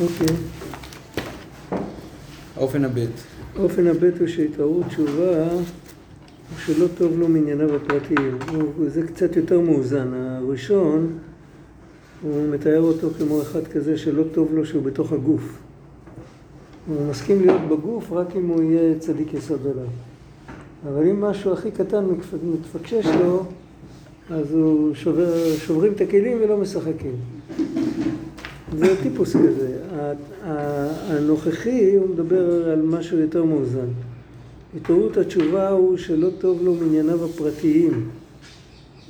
אוקיי. האופן הבט. אופן הבט הוא שהתעוררות תשובה הוא שלא טוב לו מענייניו הפרטיים. זה קצת יותר מאוזן. הראשון, הוא מתאר אותו כמו אחד כזה שלא טוב לו שהוא בתוך הגוף. הוא מסכים להיות בגוף רק אם הוא יהיה צדיק יסוד עליו. אבל אם משהו הכי קטן מתפקשש לו, אז הוא שובר, שוברים את הכלים ולא משחקים. זה טיפוס כזה. הנוכחי, הוא מדבר על משהו יותר מאוזן. התעוררות התשובה הוא שלא טוב לו מענייניו הפרטיים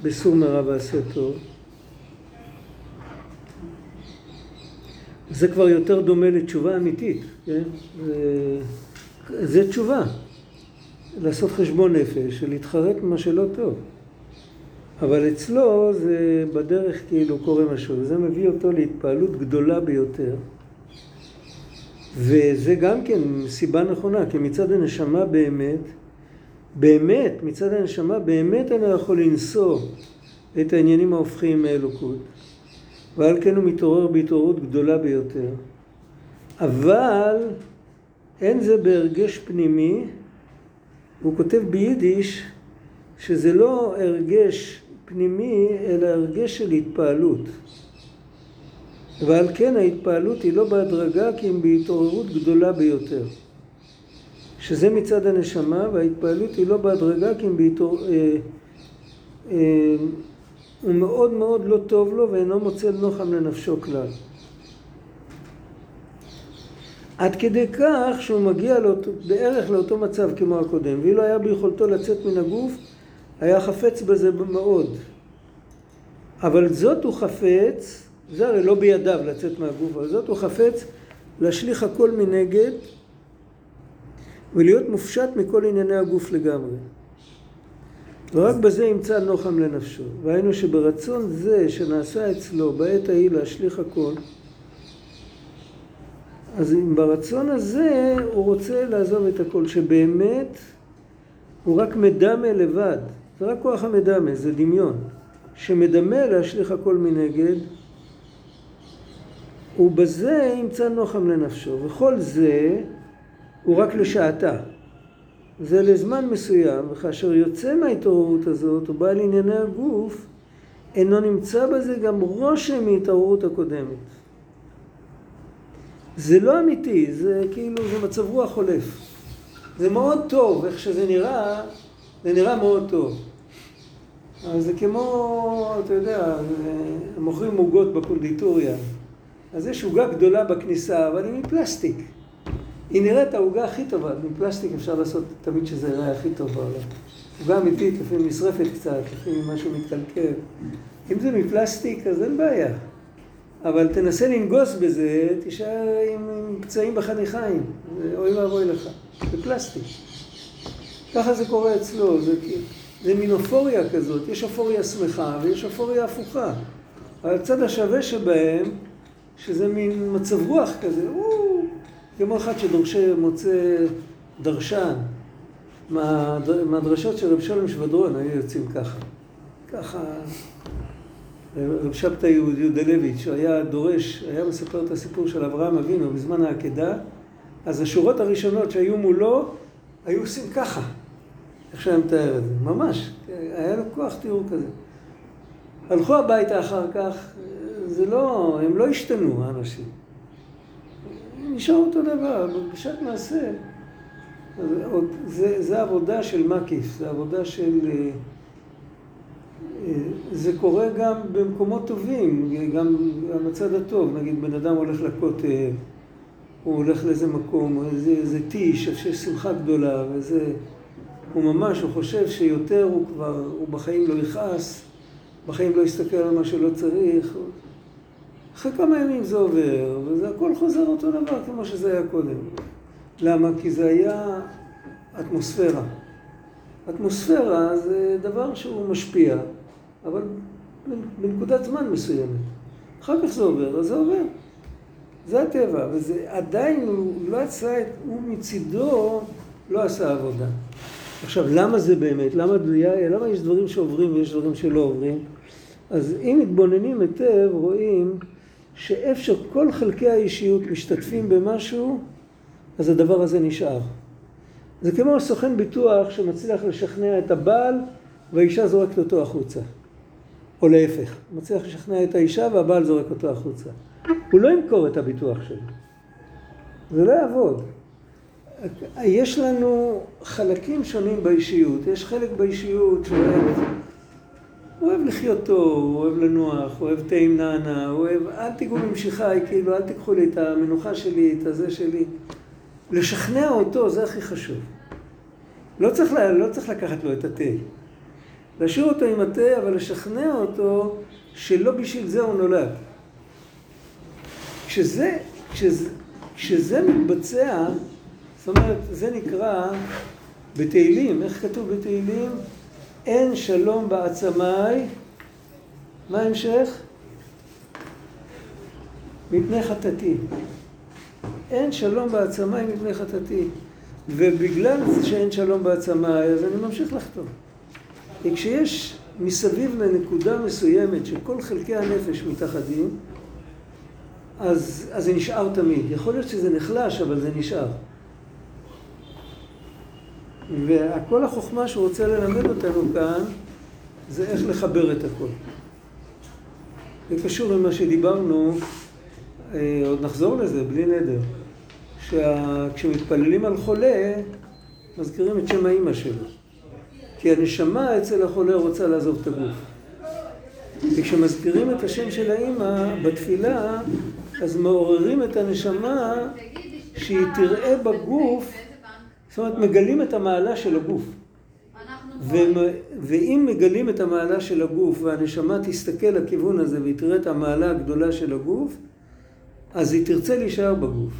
בסור מרע ועשה טוב. זה כבר יותר דומה לתשובה אמיתית, כן? זה, זה תשובה. לעשות חשבון נפש ולהתחרט ממה שלא טוב. אבל אצלו זה בדרך כאילו קורה משהו, וזה מביא אותו להתפעלות גדולה ביותר. וזה גם כן סיבה נכונה, כי מצד הנשמה באמת, באמת, מצד הנשמה באמת אני לא יכול לנשוא את העניינים ההופכים מאלוקות. ועל כן הוא מתעורר בהתעוררות גדולה ביותר. אבל אין זה בהרגש פנימי, הוא כותב ביידיש שזה לא הרגש פנימי, אלא הרגש של התפעלות. ועל כן ההתפעלות היא לא בהדרגה כי אם בהתעוררות גדולה ביותר. שזה מצד הנשמה, וההתפעלות היא לא בהדרגה כי אם בהתעוררות... אה, אה, הוא מאוד מאוד לא טוב לו ואינו מוצא נוחם לנפשו כלל. עד כדי כך שהוא מגיע לאותו, בערך לאותו מצב כמו הקודם, ואילו היה ביכולתו לצאת מן הגוף, היה חפץ בזה מאוד. אבל זאת הוא חפץ, זה הרי לא בידיו לצאת מהגוף, אבל זאת הוא חפץ להשליך הכל מנגד ולהיות מופשט מכל ענייני הגוף לגמרי. ורק בזה ימצא נוחם לנפשו. והיינו שברצון זה שנעשה אצלו בעת ההיא להשליך הכל, אז אם ברצון הזה הוא רוצה לעזוב את הכל, שבאמת הוא רק מדמה לבד, זה רק כוח המדמה, זה דמיון, שמדמה להשליך הכל מנגד, ובזה ימצא נוחם לנפשו, וכל זה הוא רק לשעתה. זה לזמן מסוים, וכאשר יוצא מההתעוררות הזאת, הוא בא לענייני הגוף, אינו נמצא בזה גם רושם מהתעוררות הקודמת. זה לא אמיתי, זה כאילו, זה מצב רוח חולף. זה מאוד טוב, איך שזה נראה, זה נראה מאוד טוב. אבל זה כמו, אתה יודע, מוכרים עוגות בקונדיטוריה. אז יש עוגה גדולה בכניסה, אבל היא מפלסטיק. היא נראית העוגה הכי טובה, מפלסטיק אפשר לעשות תמיד שזה יראה הכי טוב בעולם. עוגה אמיתית, לפעמים נשרפת קצת, לפעמים משהו מתקלקל. אם זה מפלסטיק, אז אין בעיה. אבל תנסה לנגוס בזה, תישאר עם, עם פצעים בחניכיים, אוי ואבוי לך. זה פלסטיק. ככה זה קורה אצלו, זה, זה מין אופוריה כזאת, יש אופוריה שמחה ויש אופוריה הפוכה. הצד השווה שבהם, שזה מין מצב רוח כזה, או, כמו אחד שדורשה, מוצא דרשן מהדרשות של רב שלום שבדרון, היו יוצאים ככה. ככה, רב שבתא יהודלביץ', היה דורש, היה מספר את הסיפור של אברהם אבינו בזמן העקדה, אז השורות הראשונות שהיו מולו, היו עושים ככה, איך שהיה מתאר את זה, ממש, היה לו כוח תיאור כזה. הלכו הביתה אחר כך, זה לא, הם לא השתנו האנשים. נשאר אותו דבר, בפגישת מעשה. זה, זה עבודה של מקיף, זה עבודה של... אה, אה, זה קורה גם במקומות טובים, גם בצד הטוב, נגיד בן אדם הולך לכותל, הוא הולך לאיזה מקום, איזה טיש, שיש שמחה גדולה, וזה... הוא ממש, הוא חושב שיותר הוא כבר, הוא בחיים לא יכעס, בחיים לא יסתכל על מה שלא צריך, אחרי כמה ימים זה עובר, וזה הכל חוזר אותו דבר כמו שזה היה קודם. למה? כי זה היה אטמוספירה. אטמוספירה זה דבר שהוא משפיע, אבל בנקודת זמן מסוימת. אחר כך זה עובר, אז זה עובר. זה הטבע, וזה עדיין, הוא לא עשה הוא מצידו לא עשה עבודה. עכשיו, למה זה באמת? למה, למה יש דברים שעוברים ויש דברים שלא עוברים? אז אם מתבוננים היטב, רואים שאיפה שכל חלקי האישיות משתתפים במשהו, אז הדבר הזה נשאר. זה כמו סוכן ביטוח שמצליח לשכנע את הבעל והאישה זורקת אותו החוצה. או להפך, מצליח לשכנע את האישה והבעל זורק אותו החוצה. הוא לא ימכור את הביטוח שלו. זה לא יעבוד. יש לנו חלקים שונים באישיות. יש חלק באישיות שאוהב אוהב לחיות טוב, הוא אוהב לנוח, הוא אוהב תה עם נענה, הוא אוהב, אל תיגעו ממשיכיי, כאילו, אל תיקחו לי את המנוחה שלי, את הזה שלי. לשכנע אותו, זה הכי חשוב. לא צריך, לא צריך לקחת לו את התה. להשאיר אותו עם התה, אבל לשכנע אותו שלא בשביל זה הוא נולד. כשזה, כשזה, כשזה מתבצע, זאת אומרת, זה נקרא בתהילים, איך כתוב בתהילים? אין שלום בעצמיי, מה ההמשך? מפני חטאתי. אין שלום בעצמיי מפני חטאתי. ובגלל שאין שלום בעצמיי, אז אני ממשיך לחתום. כי כשיש מסביב לנקודה מסוימת שכל חלקי הנפש מתאחדים, אז, אז זה נשאר תמיד. יכול להיות שזה נחלש, אבל זה נשאר. וכל החוכמה שהוא רוצה ללמד אותנו כאן, זה איך לחבר את הכל. זה קשור למה שדיברנו, אה, עוד נחזור לזה, בלי נדר. שכשמתפללים על חולה, מזכירים את שם האימא שלו. כי הנשמה אצל החולה רוצה לעזוב את הגוף. וכשמזכירים את השם של האימא בתפילה, אז מעוררים את הנשמה שהיא תראה בגוף זאת אומרת, מגלים את המעלה של הגוף. ואם מגלים את המעלה של הגוף והנשמה תסתכל לכיוון הזה והיא תראה את המעלה הגדולה של הגוף, אז היא תרצה להישאר בגוף.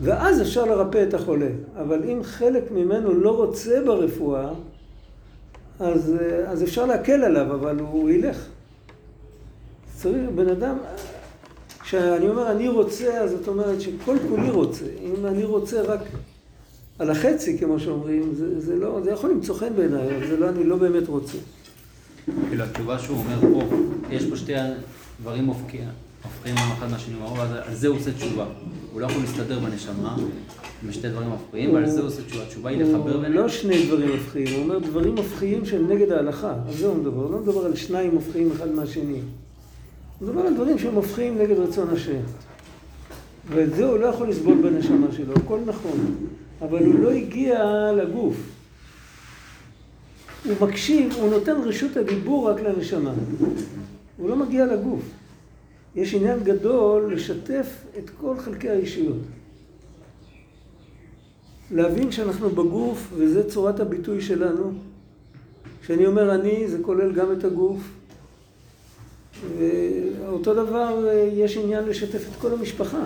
ואז אפשר לרפא את החולה. אבל אם חלק ממנו לא רוצה ברפואה, אז, אז אפשר להקל עליו, אבל הוא ילך. צריך, בן אדם, כשאני אומר אני רוצה, אז זאת אומרת שכל כולי רוצה. אם אני רוצה רק על החצי, כמו שאומרים, זה, זה לא, זה יכול למצוא חן בעיניי, אבל זה לא, אני לא באמת רוצה. כאילו, התשובה שהוא אומר פה, יש פה שתי דברים הופכים אחד מהשני, על זה הוא עושה תשובה. הוא לא יכול להסתדר בנשמה עם שתי דברים הופכים, ועל זה הוא עושה תשובה. התשובה היא לחבר ביניהם. לא שני דברים הופכים, הוא אומר דברים הופכים של נגד ההלכה. על זה הוא מדבר, הוא לא מדבר על שניים הופכים אחד מהשני. הוא מדבר על דברים שהם הופכים נגד רצון השם. ואת זה הוא לא יכול לסבול בנשמה שלו, הכל נכון. אבל הוא לא הגיע לגוף. הוא מקשיב, הוא נותן רשות הדיבור רק לנשמה. הוא לא מגיע לגוף. יש עניין גדול לשתף את כל חלקי האישיות. להבין שאנחנו בגוף, וזה צורת הביטוי שלנו. כשאני אומר אני, זה כולל גם את הגוף. ואותו דבר, יש עניין לשתף את כל המשפחה.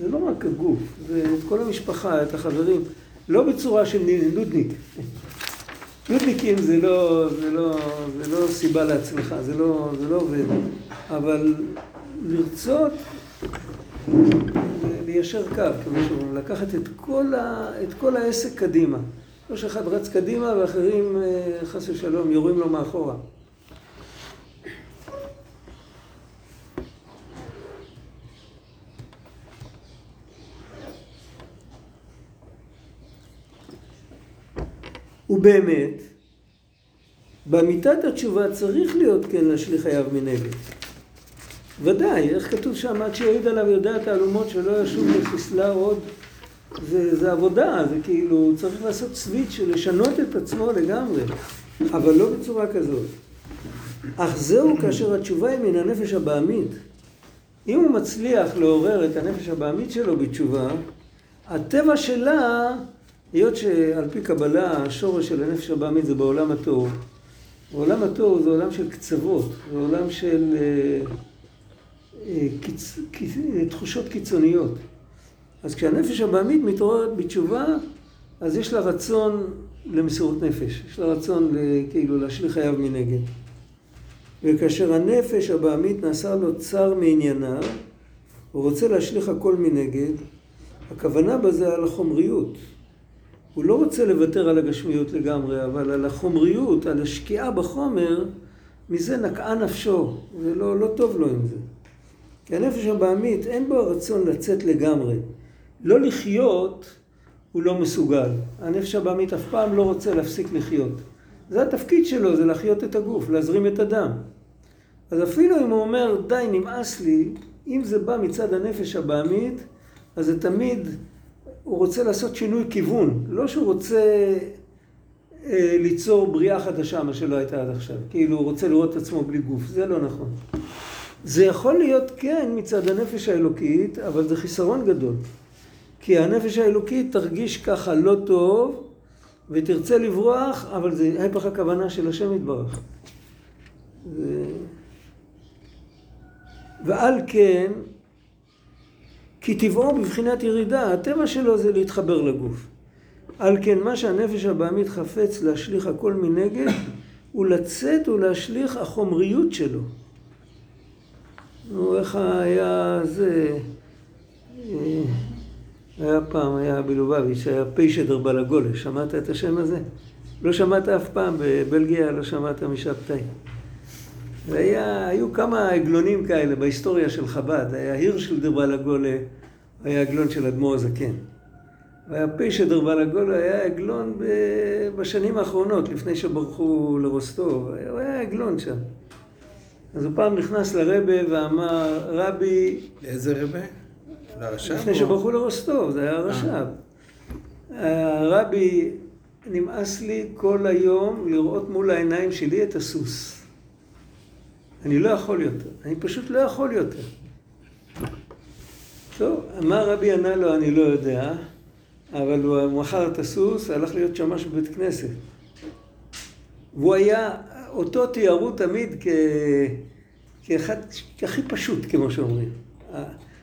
זה לא רק הגוף, זה כל המשפחה, את החברים, לא בצורה של נודניק. נודניקים זה לא, זה לא, זה לא סיבה להצלחה, זה לא, זה לא עובד. אבל לרצות ליישר קו, כמו שאומרים, לקחת את כל, ה, את כל העסק קדימה. לא שאחד רץ קדימה ואחרים, אה, חס ושלום, יורים לו מאחורה. ובאמת, באמיתת התשובה צריך להיות כן להשליך חייו מנגד. ודאי, איך כתוב שם, עד שיעיד עליו יודע תעלומות שלא ישוב לחסלה עוד, זה, זה עבודה, זה כאילו, צריך לעשות סוויץ' לשנות את עצמו לגמרי, אבל לא בצורה כזאת. אך זהו כאשר התשובה היא מן הנפש הבעמית. אם הוא מצליח לעורר את הנפש הבעמית שלו בתשובה, הטבע שלה היות שעל פי קבלה השורש של הנפש הבאמית זה בעולם התוהו. בעולם התוהו זה עולם של קצוות, זה עולם של אה, אה, קיצ, קיצ, תחושות קיצוניות. אז כשהנפש הבאמית מתעוררת בתשובה, אז יש לה רצון למסירות נפש, יש לה רצון כאילו להשליך חייו מנגד. וכאשר הנפש הבאמית נעשה לו צר מענייניו, הוא רוצה להשליך הכל מנגד, הכוונה בזה על החומריות. הוא לא רוצה לוותר על הגשמיות לגמרי, אבל על החומריות, על השקיעה בחומר, מזה נקעה נפשו, ולא לא טוב לו עם זה. כי הנפש הבעמית אין בו רצון לצאת לגמרי. לא לחיות הוא לא מסוגל. הנפש הבעמית אף פעם לא רוצה להפסיק לחיות. זה התפקיד שלו, זה להחיות את הגוף, להזרים את הדם. אז אפילו אם הוא אומר, די, נמאס לי, אם זה בא מצד הנפש הבעמית, אז זה תמיד, הוא רוצה לעשות שינוי כיוון. לא שהוא רוצה אה, ליצור בריאה חדשה, מה שלא הייתה עד עכשיו. כאילו, הוא רוצה לראות את עצמו בלי גוף. זה לא נכון. זה יכול להיות כן מצד הנפש האלוקית, אבל זה חיסרון גדול. כי הנפש האלוקית תרגיש ככה לא טוב, ותרצה לברוח, אבל זה ההפך הכוונה של השם יתברך. ו... ועל כן, כי טבעו בבחינת ירידה, הטבע שלו זה להתחבר לגוף. על כן, מה שהנפש הבעמית חפץ להשליך הכל מנגד, הוא לצאת ולהשליך החומריות שלו. נו, איך היה זה... אה, היה פעם, היה בלובביץ', היה פיישדר בלגולה, שמעת את השם הזה? לא שמעת אף פעם, בבלגיה לא שמעת משבתאי. והיה, היו כמה עגלונים כאלה בהיסטוריה של חב"ד, היה הירשל בלגולה, היה עגלון של אדמו"ר הזקן. והיה פיישדר בלגולה, היה עגלון בשנים האחרונות, לפני שברחו לרוסטוב, הוא היה עגלון שם. אז הוא פעם נכנס לרבה ואמר, רבי... לאיזה רבה? לרש"ב? לפני שברחו לרוסטוב, זה היה הרש"ב. הרבי, נמאס לי כל היום לראות מול העיניים שלי את הסוס. אני לא יכול יותר, אני פשוט לא יכול יותר. טוב, מה רבי ענה לו אני לא יודע, אבל הוא מכר את הסוס, הלך להיות שמש בבית כנסת. והוא היה, אותו תיארו תמיד כ... כאחד, כהכי פשוט, כמו שאומרים.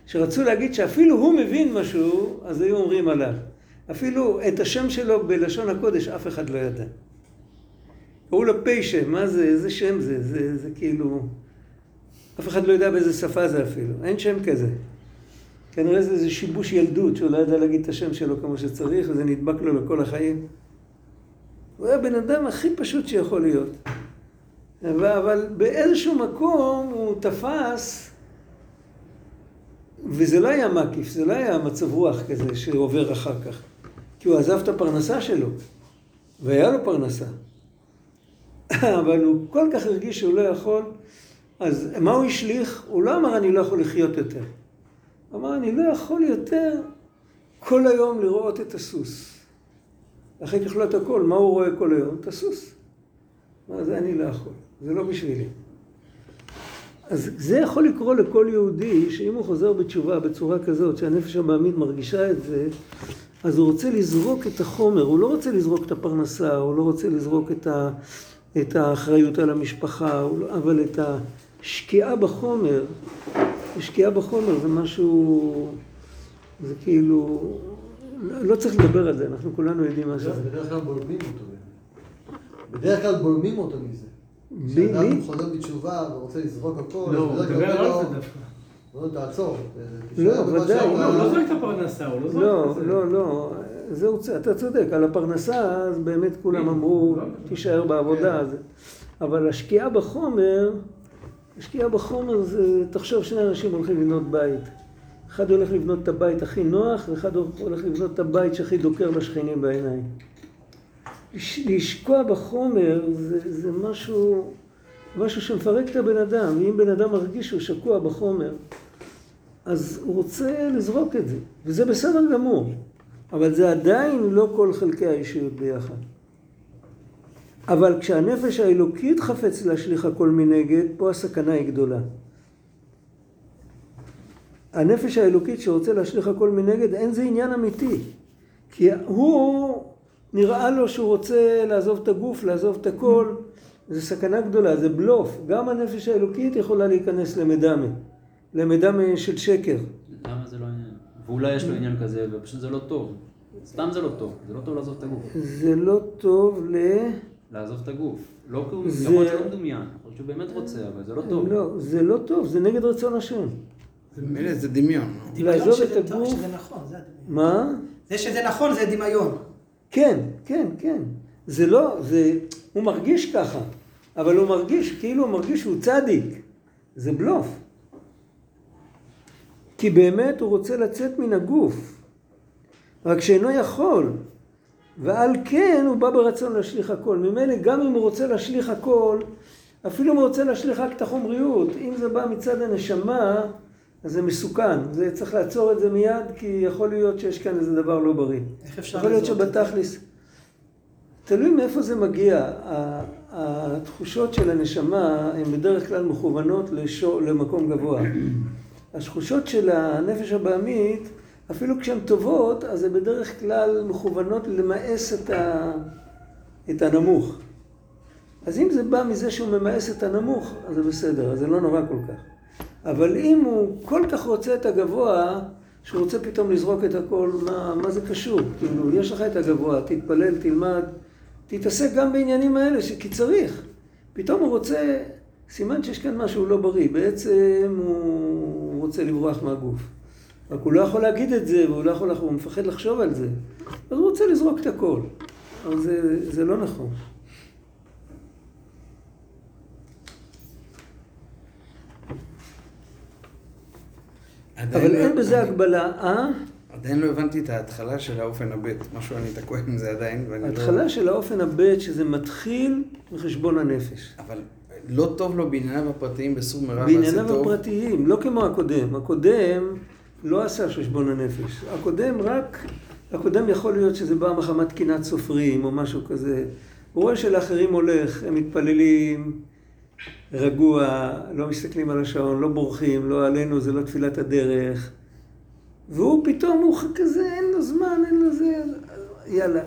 שרצו להגיד שאפילו הוא מבין משהו, אז היו אומרים עליו. אפילו את השם שלו בלשון הקודש אף אחד לא ידע. קראו לו פיישה, מה זה, איזה שם זה? זה, זה כאילו... אף אחד לא יודע באיזה שפה זה אפילו, אין שם כזה. כנראה זה איזה שיבוש ילדות, שהוא לא ידע להגיד את השם שלו כמו שצריך, וזה נדבק לו לכל החיים. הוא היה בן אדם הכי פשוט שיכול להיות. אבל באיזשהו מקום הוא תפס וזה לא היה מקיף, זה לא היה מצב רוח כזה שעובר אחר כך. כי הוא עזב את הפרנסה שלו, והיה לו פרנסה. אבל הוא כל כך הרגיש שהוא לא יכול, אז מה הוא השליך? הוא לא אמר אני לא יכול לחיות יותר. הוא אמר אני לא יכול יותר כל היום לראות את הסוס. אחרי כך את הכל, מה הוא רואה כל היום? את הסוס. מה זה אני לא יכול, זה לא בשבילי. אז זה יכול לקרות לכל יהודי, שאם הוא חוזר בתשובה בצורה כזאת, שהנפש המאמין מרגישה את זה, אז הוא רוצה לזרוק את החומר, הוא לא רוצה לזרוק את הפרנסה, הוא לא רוצה לזרוק את, ה, את האחריות על המשפחה, לא, אבל את השקיעה בחומר, השקיעה בחומר זה משהו, זה כאילו, לא צריך לדבר על זה, אנחנו כולנו יודעים מה שזה. בדרך כלל בולמים אותו. בדרך כלל בולמים אותו מזה. כשאדם חוזר בתשובה ורוצה לזרוק הכל, לא, הוא מדבר על זה דווקא. לא, תעצור. לא, ודאי. הוא לא זורק את הפרנסה, הוא לא זורק לא, את זה. לא, לא, זהו, אתה צודק, על הפרנסה, אז באמת כולם אמרו, תישאר בעבודה, אז- אבל השקיעה בחומר, השקיעה בחומר זה, תחשוב, שני אנשים הולכים לבנות בית. אחד הולך לבנות את הבית הכי נוח, ואחד הולך לבנות את הבית שהכי דוקר לשכנים בעיניים. לש- לשקוע בחומר זה, זה משהו, משהו שמפרק את הבן אדם, ואם בן אדם מרגיש שהוא שקוע בחומר, אז הוא רוצה לזרוק את זה, וזה בסדר גמור, אבל זה עדיין לא כל חלקי האישיות ביחד. אבל כשהנפש האלוקית חפץ להשליך הכל מנגד, פה הסכנה היא גדולה. הנפש האלוקית שרוצה להשליך הכל מנגד, אין זה עניין אמיתי. כי הוא, נראה לו שהוא רוצה לעזוב את הגוף, לעזוב את הכל, זה סכנה גדולה, זה בלוף. גם הנפש האלוקית יכולה להיכנס למדמה, למדמה של שקר. למה זה לא? ואולי יש לו עניין כזה, ופשוט זה לא טוב. סתם זה לא טוב, זה לא טוב לעזוב את הגוף. זה לא טוב ל... לעזוב את הגוף. לא כי הוא זה- יכול להיות שלא מדומיין, יכול להיות שהוא באמת רוצה, אבל זה לא טוב. לא, זה לא טוב, זה נגד רצון השם. מילא זה דמיון. לא? לעזוב את הגוף. שזה נכון, זה הדמיון. מה? זה שזה נכון זה דמיון. כן, כן, כן. זה לא, זה... הוא מרגיש ככה, אבל הוא מרגיש, כאילו הוא מרגיש שהוא צדיק. זה בלוף. כי באמת הוא רוצה לצאת מן הגוף, רק שאינו יכול, ועל כן הוא בא ברצון להשליך הכל. ממילא גם אם הוא רוצה להשליך הכל, אפילו אם הוא רוצה להשליך רק את החומריות, אם זה בא מצד הנשמה, אז זה מסוכן. זה צריך לעצור את זה מיד, כי יכול להיות שיש כאן איזה דבר לא בריא. איך אפשר יכול להיות? שבתכלס... תלוי מאיפה זה מגיע. התחושות של הנשמה הן בדרך כלל מכוונות לשור, למקום גבוה. התחושות של הנפש הבעמית, אפילו כשהן טובות, אז הן בדרך כלל מכוונות למאס את, ה, את הנמוך. אז אם זה בא מזה שהוא ממאס את הנמוך, אז זה בסדר, אז זה לא נורא כל כך. אבל אם הוא כל כך רוצה את הגבוה, שהוא רוצה פתאום לזרוק את הכל, מה, מה זה קשור? כאילו, יש לך את הגבוה, תתפלל, תלמד, תתעסק גם בעניינים האלה, ש- כי צריך. פתאום הוא רוצה, סימן שיש כאן משהו לא בריא, בעצם הוא רוצה לברוח מהגוף. רק הוא לא יכול להגיד את זה, והוא לא יכול, הוא מפחד לחשוב על זה. אז הוא רוצה לזרוק את הכל. אבל זה, זה לא נכון. אבל לא- אין בזה אני- הגבלה, אה? עדיין לא הבנתי את ההתחלה של האופן הבט. משהו אני תקוע עם זה עדיין, ואני לא... ההתחלה של האופן הבט, שזה מתחיל מחשבון הנפש. אבל לא טוב לו בענייניו הפרטיים בסור מרע ועשה בענייניו טוב. הפרטיים, לא כמו הקודם. הקודם לא עשה חשבון הנפש. הקודם רק, הקודם יכול להיות שזה בא מחמת קנאת סופרים או משהו כזה. הוא רואה שלאחרים הולך, הם מתפללים, רגוע, לא מסתכלים על השעון, לא בורחים, לא עלינו, זה לא תפילת הדרך. והוא פתאום, הוא כזה, אין לו זמן, אין לו זה, יאללה.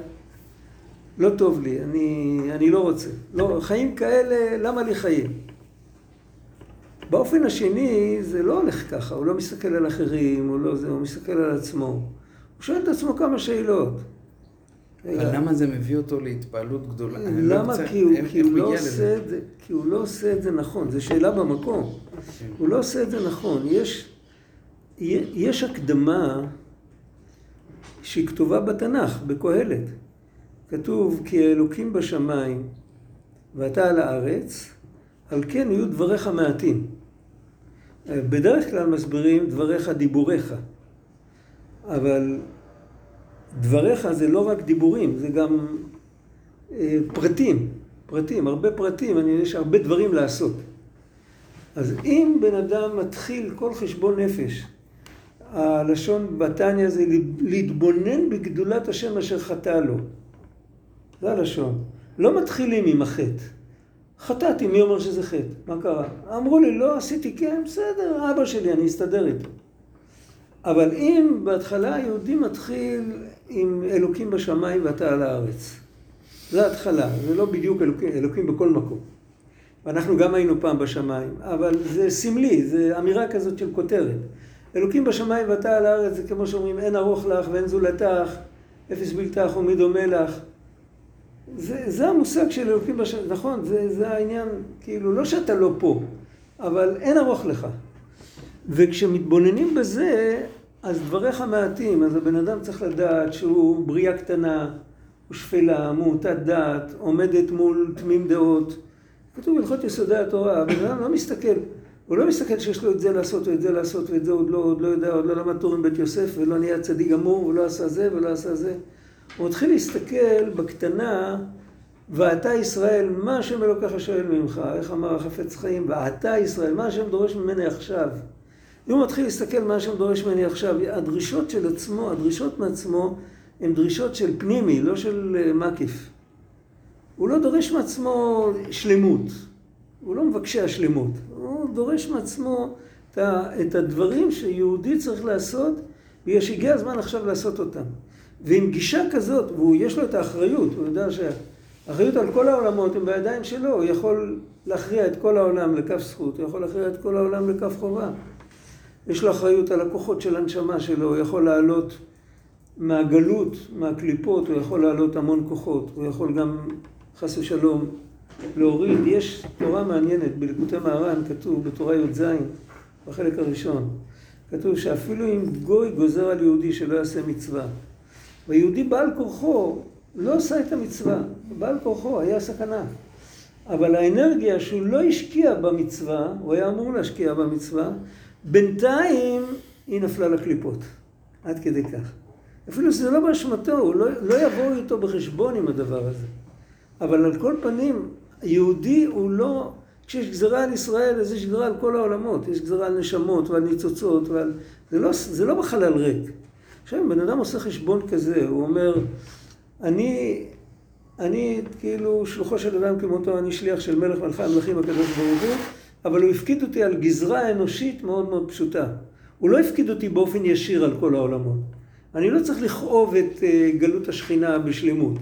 לא טוב לי, אני, אני לא רוצה. לא, חיים כאלה, למה לי חיים? באופן השני, זה לא הולך ככה, הוא לא מסתכל על אחרים, הוא לא זה, הוא מסתכל על עצמו. הוא שואל את עצמו כמה שאלות. אבל למה זה מביא אותו להתפעלות גדולה? לא למה? רוצה- כי הוא, כי הוא לא עושה? את זה, כי הוא לא עושה את זה נכון, זו שאלה במקום. הוא לא עושה את זה נכון. יש, יש הקדמה שהיא כתובה בתנ"ך, בקהלת. כתוב, כי האלוקים בשמיים ואתה על הארץ, על כן יהיו דבריך מעטים. בדרך כלל מסבירים דבריך דיבוריך, אבל דבריך זה לא רק דיבורים, זה גם אה, פרטים, פרטים, הרבה פרטים, אני, יש הרבה דברים לעשות. אז אם בן אדם מתחיל כל חשבון נפש, הלשון בתניא זה להתבונן בגדולת השם אשר חטא לו. זה הלשון. לא מתחילים עם החטא. חטאתי, מי אומר שזה חטא? מה קרה? אמרו לי, לא עשיתי כן, בסדר, אבא שלי, אני אסתדר איתו. אבל אם בהתחלה היהודי מתחיל עם אלוקים בשמיים ואתה על הארץ. זה ההתחלה, זה לא בדיוק אלוקים, אלוקים בכל מקום. ואנחנו גם היינו פעם בשמיים, אבל זה סמלי, זה אמירה כזאת של כותרת. אלוקים בשמיים ואתה על הארץ זה כמו שאומרים אין ארוך לך ואין זולתך, אפס בלתך ומי דומה לך. זה, זה המושג של אלוקים בשמיים, נכון, זה, זה העניין, כאילו לא שאתה לא פה, אבל אין ארוך לך. וכשמתבוננים בזה, אז דבריך מעטים, אז הבן אדם צריך לדעת שהוא בריאה קטנה, הוא שפלה, מעוטת דעת, עומדת מול תמים דעות. כתוב בהלכות יסודי התורה, הבן אדם לא מסתכל, הוא לא מסתכל שיש לו את זה לעשות ואת זה לעשות ואת זה עוד לא, עוד לא יודע, עוד לא למד תור עם בית יוסף ולא נהיה צדיק גמור ולא עשה זה ולא עשה זה. הוא מתחיל להסתכל בקטנה, ואתה ישראל, מה השם אלוקיך שואל ממך, איך אמר החפץ חיים, ואתה ישראל, מה השם דורש ממני עכשיו. אם הוא מתחיל להסתכל מה השם דורש ממני עכשיו, הדרישות של עצמו, הדרישות מעצמו, הן דרישות של פנימי, לא של אה, מקיף. הוא לא דורש מעצמו שלמות, הוא לא מבקשי השלמות, הוא דורש מעצמו את הדברים שיהודי צריך לעשות, בגלל שהגיע הזמן עכשיו לעשות אותם. ועם גישה כזאת, ויש לו את האחריות, הוא יודע שהאחריות על כל העולמות הם בידיים שלו, הוא יכול להכריע את כל העולם לכף זכות, הוא יכול להכריע את כל העולם לכף חובה. יש לו אחריות על הכוחות של הנשמה שלו, הוא יכול לעלות מהגלות, מהקליפות, הוא יכול לעלות המון כוחות, הוא יכול גם, חס ושלום, להוריד. יש תורה מעניינת, בליקוטי מהר"ן כתוב, בתורה י"ז, בחלק הראשון, כתוב שאפילו אם גוי גוזר על יהודי שלא יעשה מצווה, והיהודי בעל כורחו לא עשה את המצווה, בעל כורחו, היה סכנה. אבל האנרגיה שהוא לא השקיע במצווה, הוא היה אמור להשקיע במצווה, בינתיים היא נפלה לקליפות. עד כדי כך. אפילו שזה לא באשמתו, הוא לא, לא יבואו איתו בחשבון עם הדבר הזה. אבל על כל פנים, יהודי הוא לא... כשיש גזרה על ישראל, אז יש גזרה על כל העולמות. יש גזרה על נשמות ועל ניצוצות ועל... זה לא, זה לא בחלל ריק. עכשיו, אם בן אדם עושה חשבון כזה, הוא אומר, אני, אני כאילו שלוחו של אדם כמותו, אני שליח של מלך מלכי המלכים הקדוש ברוך הוא, אבל הוא הפקיד אותי על גזרה אנושית מאוד מאוד פשוטה. הוא לא הפקיד אותי באופן ישיר על כל העולמות. אני לא צריך לכאוב את אה, גלות השכינה בשלמות.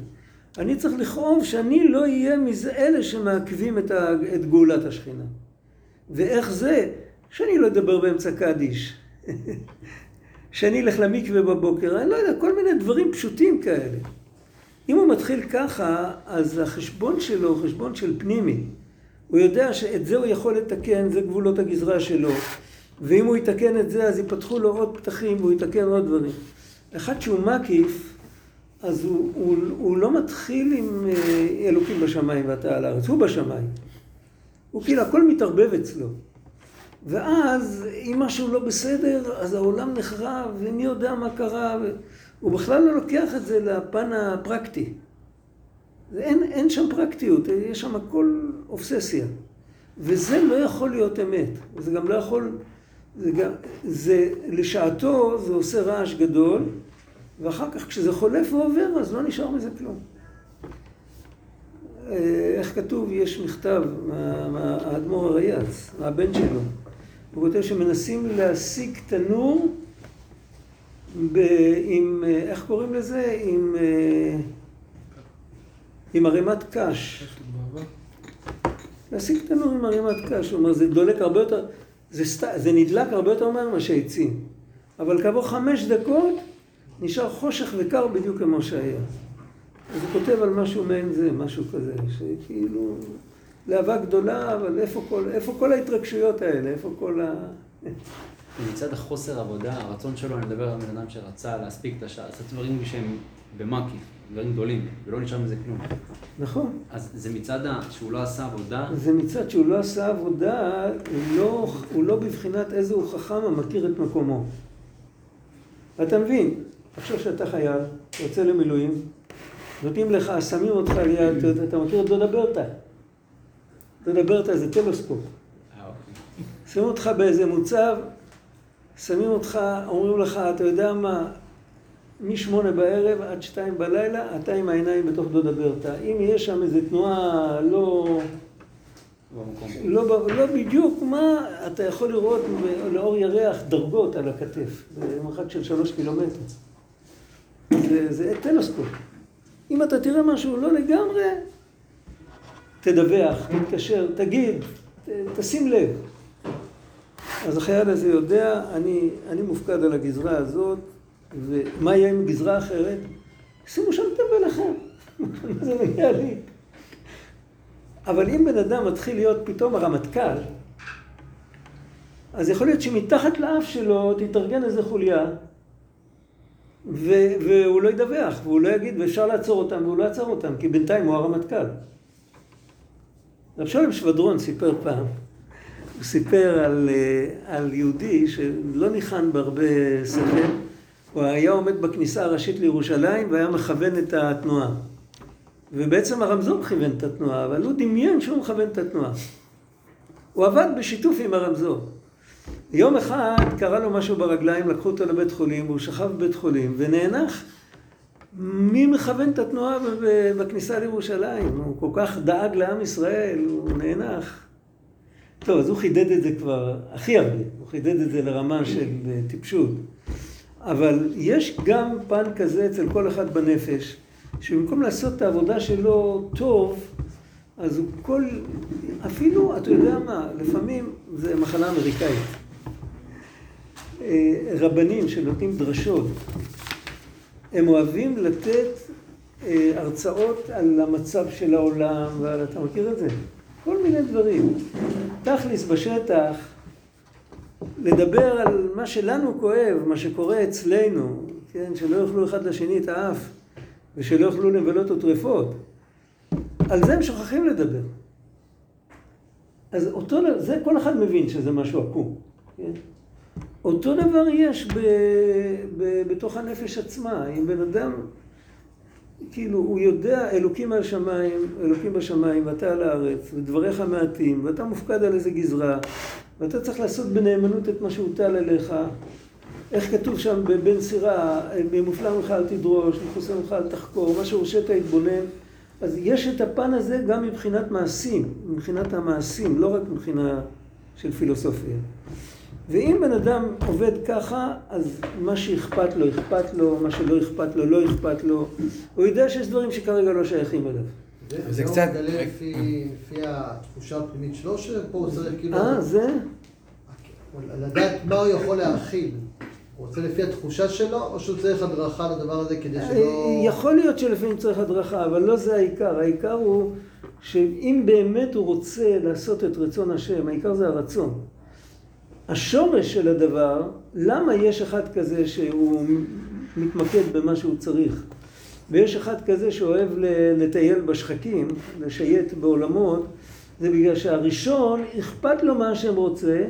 אני צריך לכאוב שאני לא אהיה אלה שמעכבים את, את גאולת השכינה. ואיך זה? שאני לא אדבר באמצע קדיש. שאני אלך למקווה בבוקר, אני לא יודע, כל מיני דברים פשוטים כאלה. אם הוא מתחיל ככה, אז החשבון שלו הוא חשבון של פנימי. הוא יודע שאת זה הוא יכול לתקן, זה גבולות הגזרה שלו. ואם הוא יתקן את זה, אז ייפתחו לו עוד פתחים והוא יתקן עוד דברים. אחד שהוא מקיף, אז הוא, הוא, הוא לא מתחיל עם אה, אלוקים בשמיים ואתה על הארץ, הוא בשמיים. הוא כאילו, הכל מתערבב אצלו. ואז, אם משהו לא בסדר, אז העולם נחרב, ומי יודע מה קרה, הוא בכלל לא לוקח את זה לפן הפרקטי. אין, אין שם פרקטיות, יש שם הכל אובססיה. וזה לא יכול להיות אמת. זה גם לא יכול... זה גם... זה... לשעתו זה עושה רעש גדול, ואחר כך כשזה חולף ועובר, אז לא נשאר מזה כלום. אה, איך כתוב? יש מכתב מהאדמו"ר הרייץ, מהבן שלו. הוא כותב שמנסים להשיג תנור ב... עם... איך קוראים לזה? עם... אה, עם ערימת קש. להשיג תנור עם ערימת קש. הוא אומר, זה דולק הרבה יותר, זה, סת... זה נדלק הרבה יותר מהר ממה שהעצים. אבל כעבור חמש דקות נשאר חושך וקר בדיוק כמו שהיה. אז הוא כותב על משהו מעין זה, משהו כזה, שכאילו, להבה גדולה, אבל איפה כל, איפה כל ההתרגשויות האלה? איפה כל ה... מצד החוסר עבודה, הרצון שלו, אני מדבר על בן אדם שרצה להספיק את השעה, לעשות דברים שהם במאקי, דברים גדולים, ולא נשאר מזה כלום. נכון. אז זה מצד. שהוא לא עשה עבודה? זה מצד שהוא לא עשה עבודה, הוא לא, הוא לא בבחינת איזה הוא חכם המכיר את מקומו. אתה מבין, עכשיו שאתה חייל, יוצא למילואים, נותנים לך, שמים אותך ליד, אתה מכיר את דודה ברטה? דודה ברטה זה טלוסקופ. שמים אותך באיזה מוצב, שמים אותך, אומרים לך, אתה יודע מה, משמונה בערב עד שתיים בלילה, אתה עם העיניים בתוך דודה ברטה. אם יש שם איזו תנועה לא... לא, לא בדיוק מה אתה יכול לראות לאור ירח דרגות על הכתף, במרחק של שלוש קילומטר. זה, זה טלסקופ. אם אתה תראה משהו לא לגמרי, תדווח, תתקשר, תגיד, תשים לב. אז החייל הזה יודע, אני, אני מופקד על הגזרה הזאת, ומה יהיה עם גזרה אחרת? שימו שם תבל אחר. מה זה מגיע לי? אבל אם בן אדם מתחיל להיות פתאום הרמטכ"ל, אז יכול להיות שמתחת לאף שלו תתארגן איזה חוליה, והוא לא ידווח, והוא לא יגיד, ואפשר לעצור אותם, והוא לא יעצור אותם, כי בינתיים הוא הרמטכ"ל. רב שלום שבדרון סיפר פעם, הוא סיפר על, אה, על יהודי שלא ניחן בהרבה שכל, הוא היה עומד בכניסה הראשית לירושלים והיה מכוון את התנועה. ובעצם הרמזור כיוון את התנועה, אבל הוא דמיין שהוא מכוון את התנועה. הוא עבד בשיתוף עם הרמזור. יום אחד קרה לו משהו ברגליים, לקחו אותו לבית חולים, והוא שכב בבית חולים ונאנח. מי מכוון את התנועה בכניסה לירושלים? הוא כל כך דאג לעם ישראל, הוא נאנח. טוב, אז הוא חידד את זה כבר הכי הרבה, הוא חידד את זה לרמה של טיפשות. אבל יש גם פן כזה אצל כל אחד בנפש, שבמקום לעשות את העבודה שלו טוב, אז הוא כל... אפילו, אתה יודע מה, לפעמים זה מחלה אמריקאית. אה, רבנים שנותנים דרשות, הם אוהבים לתת אה, הרצאות על המצב של העולם, ועל, אתה מכיר את זה? כל מיני דברים. תכלס בשטח, לדבר על מה שלנו כואב, מה שקורה אצלנו, כן, שלא יאכלו אחד לשני את האף, ושלא יאכלו נבלות וטרפות. על זה הם שוכחים לדבר. אז אותו, זה כל אחד מבין שזה משהו עקום, כן? אותו דבר יש ב, ב, בתוך הנפש עצמה. אם בן אדם, כאילו, הוא יודע, אלוקים על שמיים, אלוקים בשמיים, ואתה על הארץ, ודבריך מעטים, ואתה מופקד על איזה גזרה, ואתה צריך לעשות בנאמנות את מה שהוטל עליך. איך כתוב שם בבן סירה, ממופלא ממך אל תדרוש, מחוסר ממך אל תחקור, מה שהורשית התבונן. אז יש את הפן הזה גם מבחינת מעשים, מבחינת המעשים, לא רק מבחינה של פילוסופיה. ואם בן אדם עובד ככה, אז מה שאכפת לו, אכפת לו, מה שלא אכפת לו, לא אכפת לו. הוא יודע שיש דברים שכרגע לא שייכים אליו. זה זה קצת- הוא מגלה לפי לפי התחושה הפנימית שלו, שפה הוא צריך כאילו... אה, זה? לדעת מה הוא יכול להכיל. הוא רוצה לפי התחושה שלו, או שהוא צריך הדרכה לדבר הזה כדי שלא... יכול להיות שלפעמים צריך הדרכה, אבל לא זה העיקר. העיקר הוא שאם באמת הוא רוצה לעשות את רצון השם, העיקר זה הרצון. השורש של הדבר, למה יש אחד כזה שהוא מתמקד במה שהוא צריך, ויש אחד כזה שאוהב לטייל בשחקים, לשייט בעולמות, זה בגלל שהראשון אכפת לו מה השם רוצה,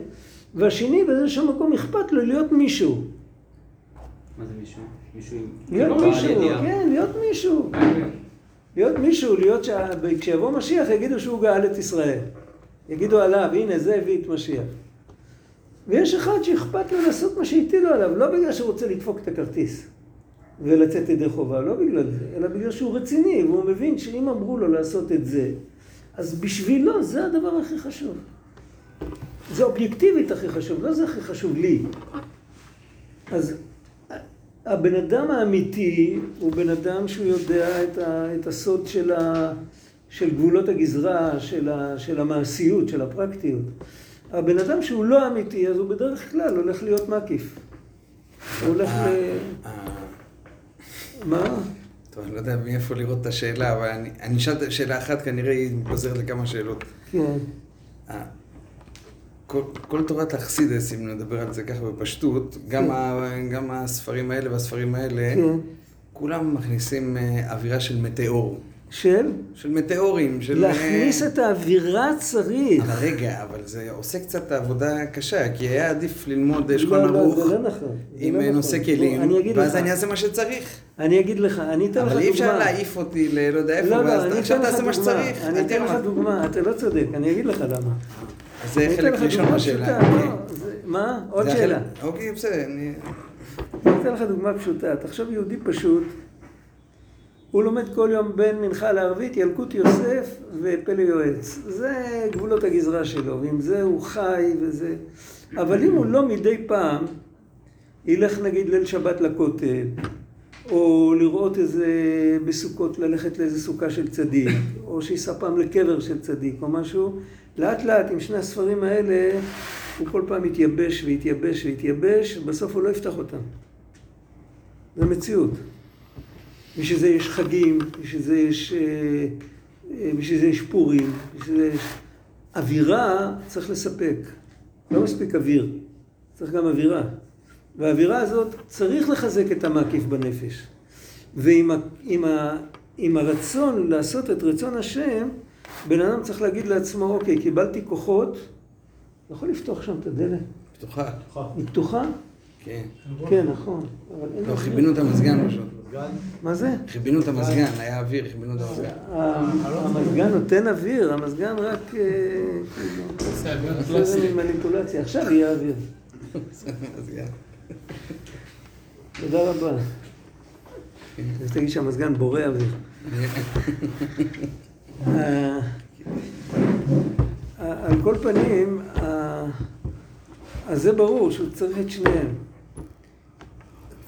והשני באיזשהו מקום אכפת לו להיות מישהו. מה זה מישהו? מישהו עם... להיות מישהו. כן, להיות מישהו. להיות מישהו, להיות שכשיבוא משיח יגידו שהוא גאל את ישראל. יגידו עליו, הנה זה הביא את משיח. ויש אחד שאכפת לו לעשות מה שהטילו עליו, לא בגלל שהוא רוצה לדפוק את הכרטיס ולצאת ידי חובה, לא בגלל זה, אלא בגלל שהוא רציני, והוא מבין שאם אמרו לו לעשות את זה, אז בשבילו זה הדבר הכי חשוב. זה אובייקטיבית הכי חשוב, לא זה הכי חשוב לי. אז הבן אדם האמיתי הוא בן אדם שהוא יודע את, ה, את הסוד של, ה, של גבולות הגזרה, של, ה, של המעשיות, של הפרקטיות. הבן אדם שהוא לא אמיתי, אז הוא בדרך כלל הולך להיות מקיף. הוא הולך ל... אה, מה? טוב, אני לא יודע מאיפה לראות את השאלה, אבל אני אני אשאל שאלה אחת, כנראה היא מתפזרת לכמה שאלות. כן. אה, כל, כל תורת האכסידס, אם נדבר על זה ככה בפשטות, גם, ה, גם הספרים האלה והספרים האלה, כן. כולם מכניסים אה, אווירה של מטאור. של? של מטאורים, של... להכניס את האווירה צריך. אבל רגע, אבל זה עושה קצת עבודה קשה, כי היה עדיף ללמוד לא, שולחן לא, ערוך זה לא נכון. עם לא נכון. נושא כלים, אני אגיד ואז לך. אני אעשה מה שצריך. אני אגיד לך, אני אתן לך דוגמה. אבל אי אפשר להעיף אותי ללא יודע איפה, לא, לא, ואז אני עכשיו תעשה מה. שצריך. אני אתן לך. דוגמה, אתה לא צודק, אני אגיד לך למה. זה חלק ראשון בשאלה. אוקיי. לא, מה? עוד שאלה. אוקיי, בסדר. אני אתן לך דוגמה פשוטה. תחשוב יהודי פשוט, הוא לומד כל יום בין מנחה לערבית, ילקוט יוסף ופלא יועץ. זה גבולות הגזרה שלו, ועם זה הוא חי וזה... אבל אם הוא לא מדי פעם ילך נגיד ליל שבת לכותל, או לראות איזה, בסוכות ללכת לאיזה סוכה של צדיק, או שייסע פעם לקבר של צדיק או משהו, לאט לאט עם שני הספרים האלה הוא כל פעם יתייבש ויתייבש ויתייבש, ובסוף הוא לא יפתח אותם. זה מציאות. בשביל זה יש חגים, בשביל זה יש, אה, אה, בשביל זה יש פורים, בשביל זה יש... אווירה צריך לספק. לא מספיק אוויר, צריך גם אווירה. והאווירה הזאת צריך לחזק את המקיף בנפש. ועם ה, עם ה, עם הרצון לעשות את רצון השם, בן אדם צריך להגיד לעצמו, אוקיי, קיבלתי כוחות, אני יכול לפתוח שם את הדלת? פתוחה. היא פתוחה? כן. כן, נכון. לא. חיבינו את המזגן פשוט. מה זה? חיבינו את המזגן, היה אוויר, חיבינו את המזגן. המזגן נותן אוויר, המזגן רק אה, עושה מניפולציה. עכשיו יהיה אוויר. תודה רבה. אז תגיד שהמזגן בורא אוויר. אה, אה, על כל פנים, אה, אז זה ברור שהוא צריך את שניהם.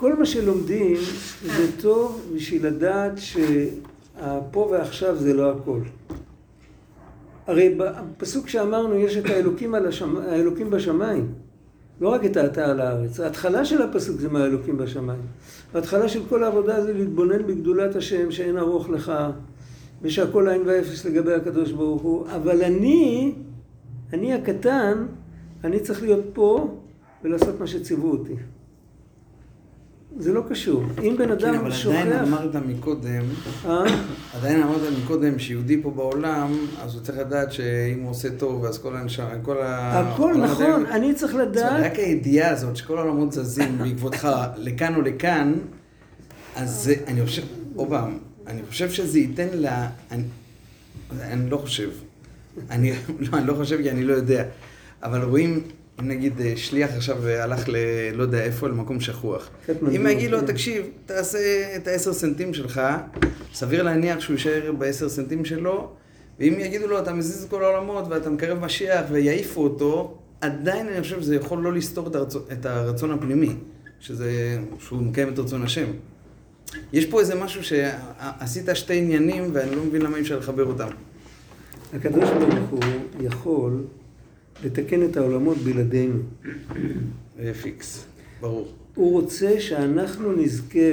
כל מה שלומדים זה טוב בשביל לדעת שהפה ועכשיו זה לא הכל. הרי בפסוק שאמרנו יש את האלוקים, השמ... האלוקים בשמיים, לא רק את האתה על הארץ. ההתחלה של הפסוק זה מהאלוקים בשמיים. ההתחלה של כל העבודה זה להתבונן בגדולת השם שאין ארוך לך, ושהכל עין ואפס לגבי הקדוש ברוך הוא. אבל אני, אני הקטן, אני צריך להיות פה ולעשות מה שציוו אותי. זה לא קשור. אם בן כן, אדם אבל שוכח... עדיין אמרת מקודם, אה? עדיין אמרת מקודם שיהודי פה בעולם, אז הוא צריך לדעת שאם הוא עושה טוב, אז כל האנשם, כל ה... הכל נכון, אני צריך לדעת... רק הידיעה הזאת שכל העולמות זזים בעקבותך לכאן או לכאן, אז אני חושב, עוד פעם, אני חושב שזה ייתן לה... אני, אני לא חושב. אני, לא, אני לא חושב כי אני לא יודע. אבל רואים, אם נגיד אה, שליח עכשיו אה, הלך ל... לא יודע איפה, למקום שכוח. אם יגיד לו, כן. תקשיב, תעשה את העשר סנטים שלך, סביר להניח שהוא יישאר בעשר סנטים שלו, ואם יגידו לו, אתה מזיז את כל העולמות ואתה מקרב משיח ויעיפו אותו, עדיין אני חושב שזה יכול לא לסתור את הרצון, את הרצון הפנימי, שזה, שהוא מקיים את רצון השם. יש פה איזה משהו שעשית שתי עניינים ואני לא מבין למה אי אפשר לחבר אותם. הקדוש ברוך הוא יכול לתקן את העולמות בלעדינו. זה פיקס, ברור. הוא רוצה שאנחנו נזכה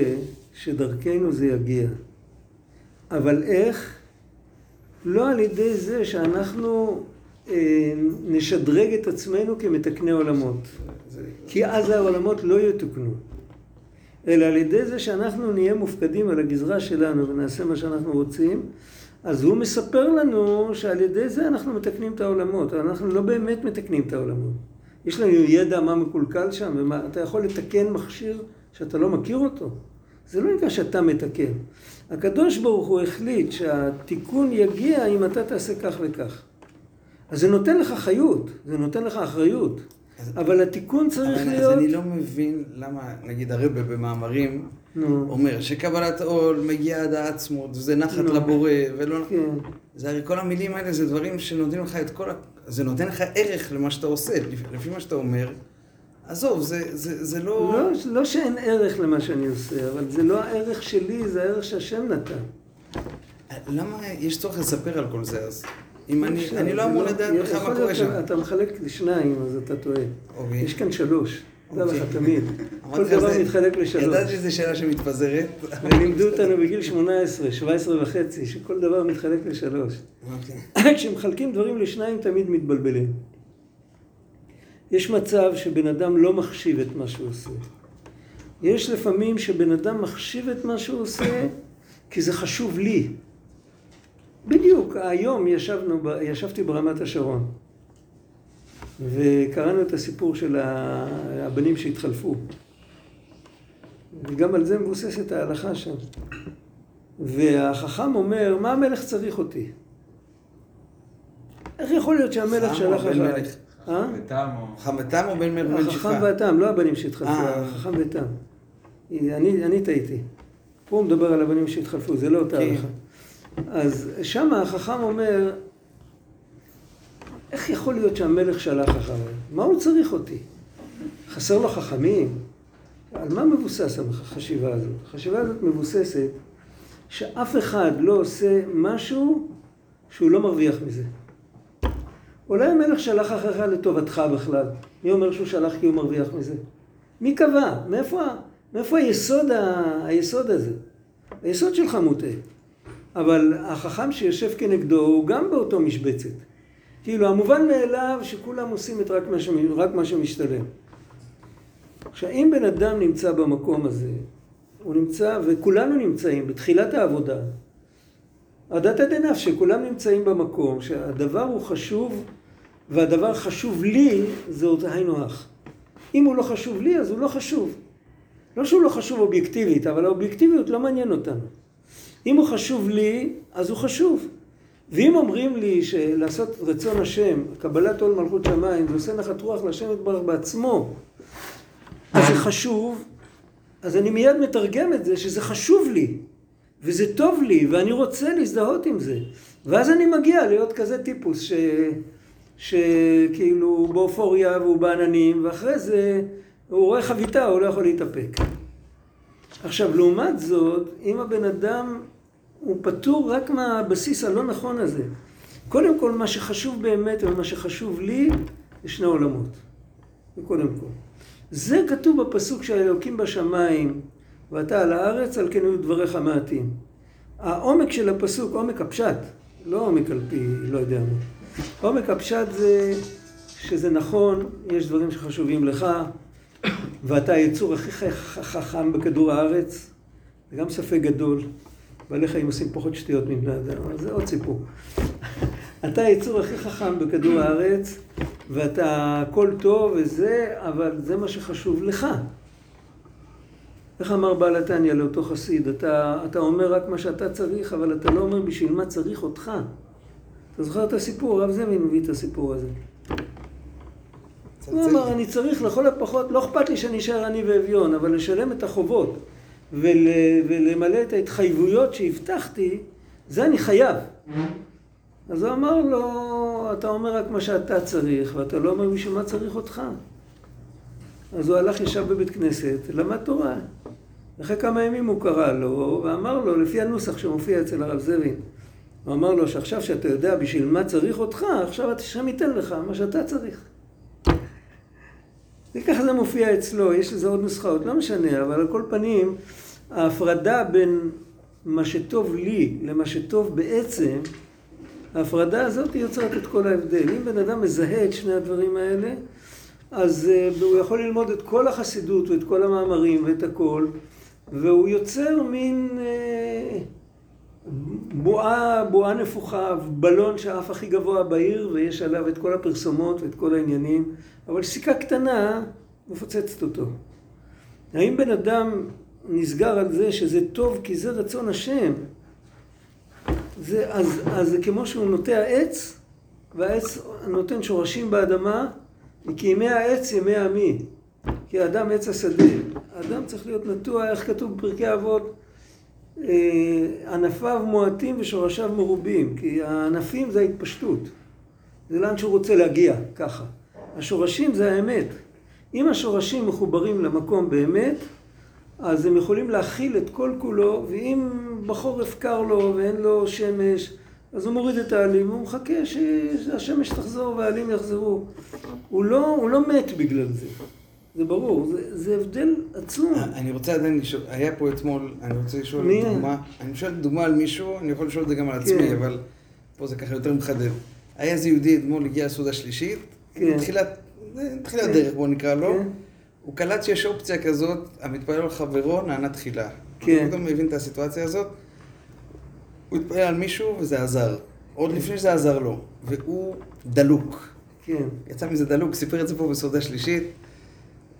שדרכנו זה יגיע. אבל איך? לא על ידי זה שאנחנו אה, נשדרג את עצמנו כמתקני עולמות. כי אז העולמות לא יתוקנו. אלא על ידי זה שאנחנו נהיה מופקדים על הגזרה שלנו ונעשה מה שאנחנו רוצים, אז הוא מספר לנו שעל ידי זה אנחנו מתקנים את העולמות. אנחנו לא באמת מתקנים את העולמות. יש לנו ידע מה מקולקל שם, ומה, אתה יכול לתקן מכשיר שאתה לא מכיר אותו. זה לא נקרא שאתה מתקן. הקדוש ברוך הוא החליט שהתיקון יגיע אם אתה תעשה כך וכך. אז זה נותן לך חיות, זה נותן לך אחריות. אז- אבל התיקון צריך אבל אז להיות... אני לא מבין למה, נגיד הרבה במאמרים נו, אומר שקבלת עול מגיעה עד העצמות, וזה נחת נו. לבורא, ולא... כן. זה הרי כל המילים האלה זה דברים שנותנים לך את כל ה... זה נותן לך ערך למה שאתה עושה, לפי, מה שאתה אומר. עזוב, זה, זה, זה לא... לא, לא שאין ערך למה שאני עושה, אבל זה לא הערך שלי, זה הערך שהשם נתן. למה יש צורך לספר על כל זה אז? אם אני, אפשר, אני לא אמור לדעת בכלל מה קורה שם. שאתה מחלק לשניים, אז אתה טועה. אוקיי. יש כאן שלוש, אוקיי. לך תמיד. כל דבר זה- מתחלק לשלוש. ידעתי שזו שאלה שמתפזרת. ולימדו אותנו בגיל 18, 17 וחצי, שכל דבר מתחלק לשלוש. אוקיי. כשמחלקים דברים לשניים תמיד מתבלבלים. יש מצב שבן אדם לא מחשיב את מה שהוא עושה. יש לפעמים שבן אדם מחשיב את מה שהוא עושה כי זה חשוב לי. בדיוק, היום ישבנו, ישבתי ברמת השרון וקראנו את הסיפור של הבנים שהתחלפו. וגם על זה מבוססת ההלכה שם. והחכם אומר, מה המלך צריך אותי? איך יכול להיות שהמלך חכם שלח אחריי? אה? ותם או... חמתם או בן מלך החכם שפחה? והתם, לא הבנים שהתחלפו, אה. החכם ותם. אני, אני טעיתי. פה הוא מדבר על הבנים שהתחלפו, זה לא אותה כן. הלכה. אז שם החכם אומר, איך יכול להיות שהמלך שלח אחריי? מה הוא צריך אותי? חסר לו חכמים? על מה מבוסס החשיבה הזאת? החשיבה הזאת מבוססת שאף אחד לא עושה משהו שהוא לא מרוויח מזה. אולי המלך שלח אחריך לטובתך בכלל. מי אומר שהוא שלח כי הוא מרוויח מזה? מי קבע? מאיפה, מאיפה היסוד, ה, היסוד הזה? היסוד שלך מוטעה. אבל החכם שיושב כנגדו הוא גם באותו משבצת. כאילו, המובן מאליו שכולם עושים את רק מה, שמ- רק מה שמשתלם. עכשיו, אם בן אדם נמצא במקום הזה, הוא נמצא, וכולנו נמצאים בתחילת העבודה, עדת הדנף, שכולם נמצאים במקום, שהדבר הוא חשוב, והדבר חשוב לי, זה עוד היינו הך. אם הוא לא חשוב לי, אז הוא לא חשוב. לא שהוא לא חשוב אובייקטיבית, אבל האובייקטיביות לא מעניין אותנו. אם הוא חשוב לי, אז הוא חשוב. ואם אומרים לי שלעשות רצון השם, קבלת עול מלכות שמיים, זה עושה נחת רוח להשם יתברך בעצמו, אז זה חשוב, אז אני מיד מתרגם את זה שזה חשוב לי, וזה טוב לי, ואני רוצה להזדהות עם זה. ואז אני מגיע להיות כזה טיפוס ש... שכאילו הוא באופוריה והוא בעננים, ואחרי זה הוא רואה חביתה, הוא לא יכול להתאפק. עכשיו, לעומת זאת, אם הבן אדם הוא פטור רק מהבסיס הלא נכון הזה. קודם כל, מה שחשוב באמת ומה שחשוב לי, זה שני עולמות. זה קודם כל. זה כתוב בפסוק של אלוקים בשמיים, ואתה על הארץ, על כן היו דבריך מעטים. העומק של הפסוק, עומק הפשט, לא עומק על פי לא יודע מה. עומק הפשט זה שזה נכון, יש דברים שחשובים לך, ואתה היצור הכי חכם בכדור הארץ, זה גם ספק גדול. בעלי חיים עושים פחות שטויות מבני אדם, אבל זה עוד סיפור. אתה היצור הכי חכם בכדור הארץ, ואתה הכל טוב וזה, אבל זה מה שחשוב לך. איך אמר בעל התניא לאותו חסיד? אתה, אתה אומר רק מה שאתה צריך, אבל אתה לא אומר בשביל מה צריך אותך. אתה זוכר את הסיפור? הרב זמין מביא את הסיפור הזה. הוא אמר, אני צריך לכל הפחות, לא אכפת לי שאני אשאר עני ואביון, אבל לשלם את החובות ול, ולמלא את ההתחייבויות שהבטחתי, זה אני חייב. אז הוא אמר לו, אתה אומר רק מה שאתה צריך, ואתה לא אומר בשביל מה צריך אותך. אז הוא הלך, ישב בבית כנסת, למד תורה. אחרי כמה ימים הוא קרא לו, ואמר לו, לפי הנוסח שמופיע אצל הרב זבין, הוא אמר לו שעכשיו שאתה יודע בשביל מה צריך אותך, עכשיו השם ייתן לך מה שאתה צריך. וככה זה מופיע אצלו, יש לזה עוד נוסחאות, לא משנה, אבל על כל פנים, ההפרדה בין מה שטוב לי למה שטוב בעצם, ההפרדה הזאת יוצרת את כל ההבדל. אם בן אדם מזהה את שני הדברים האלה, אז uh, הוא יכול ללמוד את כל החסידות ואת כל המאמרים ואת הכל, והוא יוצר מין uh, בועה, בועה נפוחה, בלון שעף הכי גבוה בעיר, ויש עליו את כל הפרסומות ואת כל העניינים, אבל סיכה קטנה מפוצצת אותו. האם בן אדם נסגר על זה שזה טוב כי זה רצון השם, זה, אז, אז זה כמו שהוא נוטע עץ, והעץ נותן שורשים באדמה, כי ימי העץ ימי עמי. כי האדם עץ השדה. האדם צריך להיות נטוע, איך כתוב בפרקי אבות, ענפיו מועטים ושורשיו מרובים. כי הענפים זה ההתפשטות. זה לאן שהוא רוצה להגיע, ככה. השורשים זה האמת. אם השורשים מחוברים למקום באמת, אז הם יכולים להכיל את כל כולו, ואם בחורף קר לו ואין לו שמש, אז הוא מוריד את העלים, והוא מחכה שהשמש תחזור והעלים יחזרו. הוא לא, הוא לא מת בגלל זה. זה ברור, זה, זה הבדל עצום. אני רוצה עדיין לשאול, היה פה אתמול, אני רוצה לשאול מי? דוגמה, אני שואל דוגמה על מישהו, אני יכול לשאול את זה גם על עצמי, כן. אבל פה זה ככה יותר מחדד. היה איזה יהודי אתמול, הגיע לסעודה שלישית, כן. תחילת, תחילת כן. דרך, בוא נקרא לו, כן. הוא קלט שיש אופציה כזאת, המתפלל על חברו נענה תחילה. כן. הוא פתאום הבין את הסיטואציה הזאת, הוא התפלל על מישהו וזה עזר. עוד לפני שזה עזר לו, והוא דלוק. כן. יצא מזה דלוק, סיפר את זה פה בסעודה שלישית,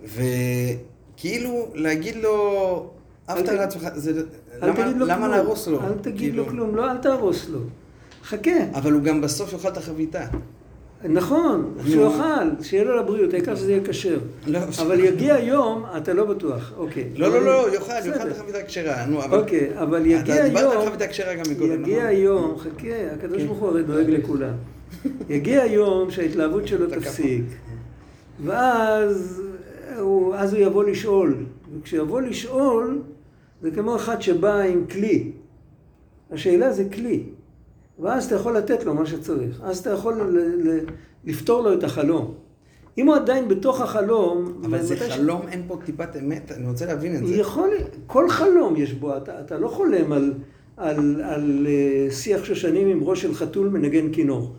וכאילו להגיד לו, אל אהבת ת- לעצמך, זה, אל למה. להרוס לו? אל תגיד כאילו, לו כלום, לא, אל תהרוס לו. חכה. אבל הוא גם בסוף יאכל את החביתה. נכון, נו. שיאכל, שיהיה לו לבריאות, העיקר שזה יהיה כשר. לא, אבל יגיע יום, אתה לא בטוח, אוקיי. לא, לא, לא, יאכל. יאכל את החביתה כשרה, נו, אבל... אוקיי, אבל יגיע אתה דיברת על יום, חביתה כשרה גם מקודם, יגיע נכון? יום, חכה, הקדוש כן. ברוך הוא הרי דואג לכולם. יגיע יום שההתלהבות שלו. תפסיק, ואז הוא, אז הוא יבוא לשאול. וכשיבוא לשאול, זה כמו אחד שבא עם כלי. השאלה זה כלי. ואז אתה יכול לתת לו מה שצריך. אז אתה יכול ל- ל- לפתור לו את החלום. אם הוא עדיין בתוך החלום... אבל זה מתי ש- חלום, אין פה טיפת אמת, אני רוצה להבין את זה. יכול, כל חלום יש בו, אתה, אתה לא חולם על, על, על אה, שיח שושנים עם ראש של חתול מנגן כינור.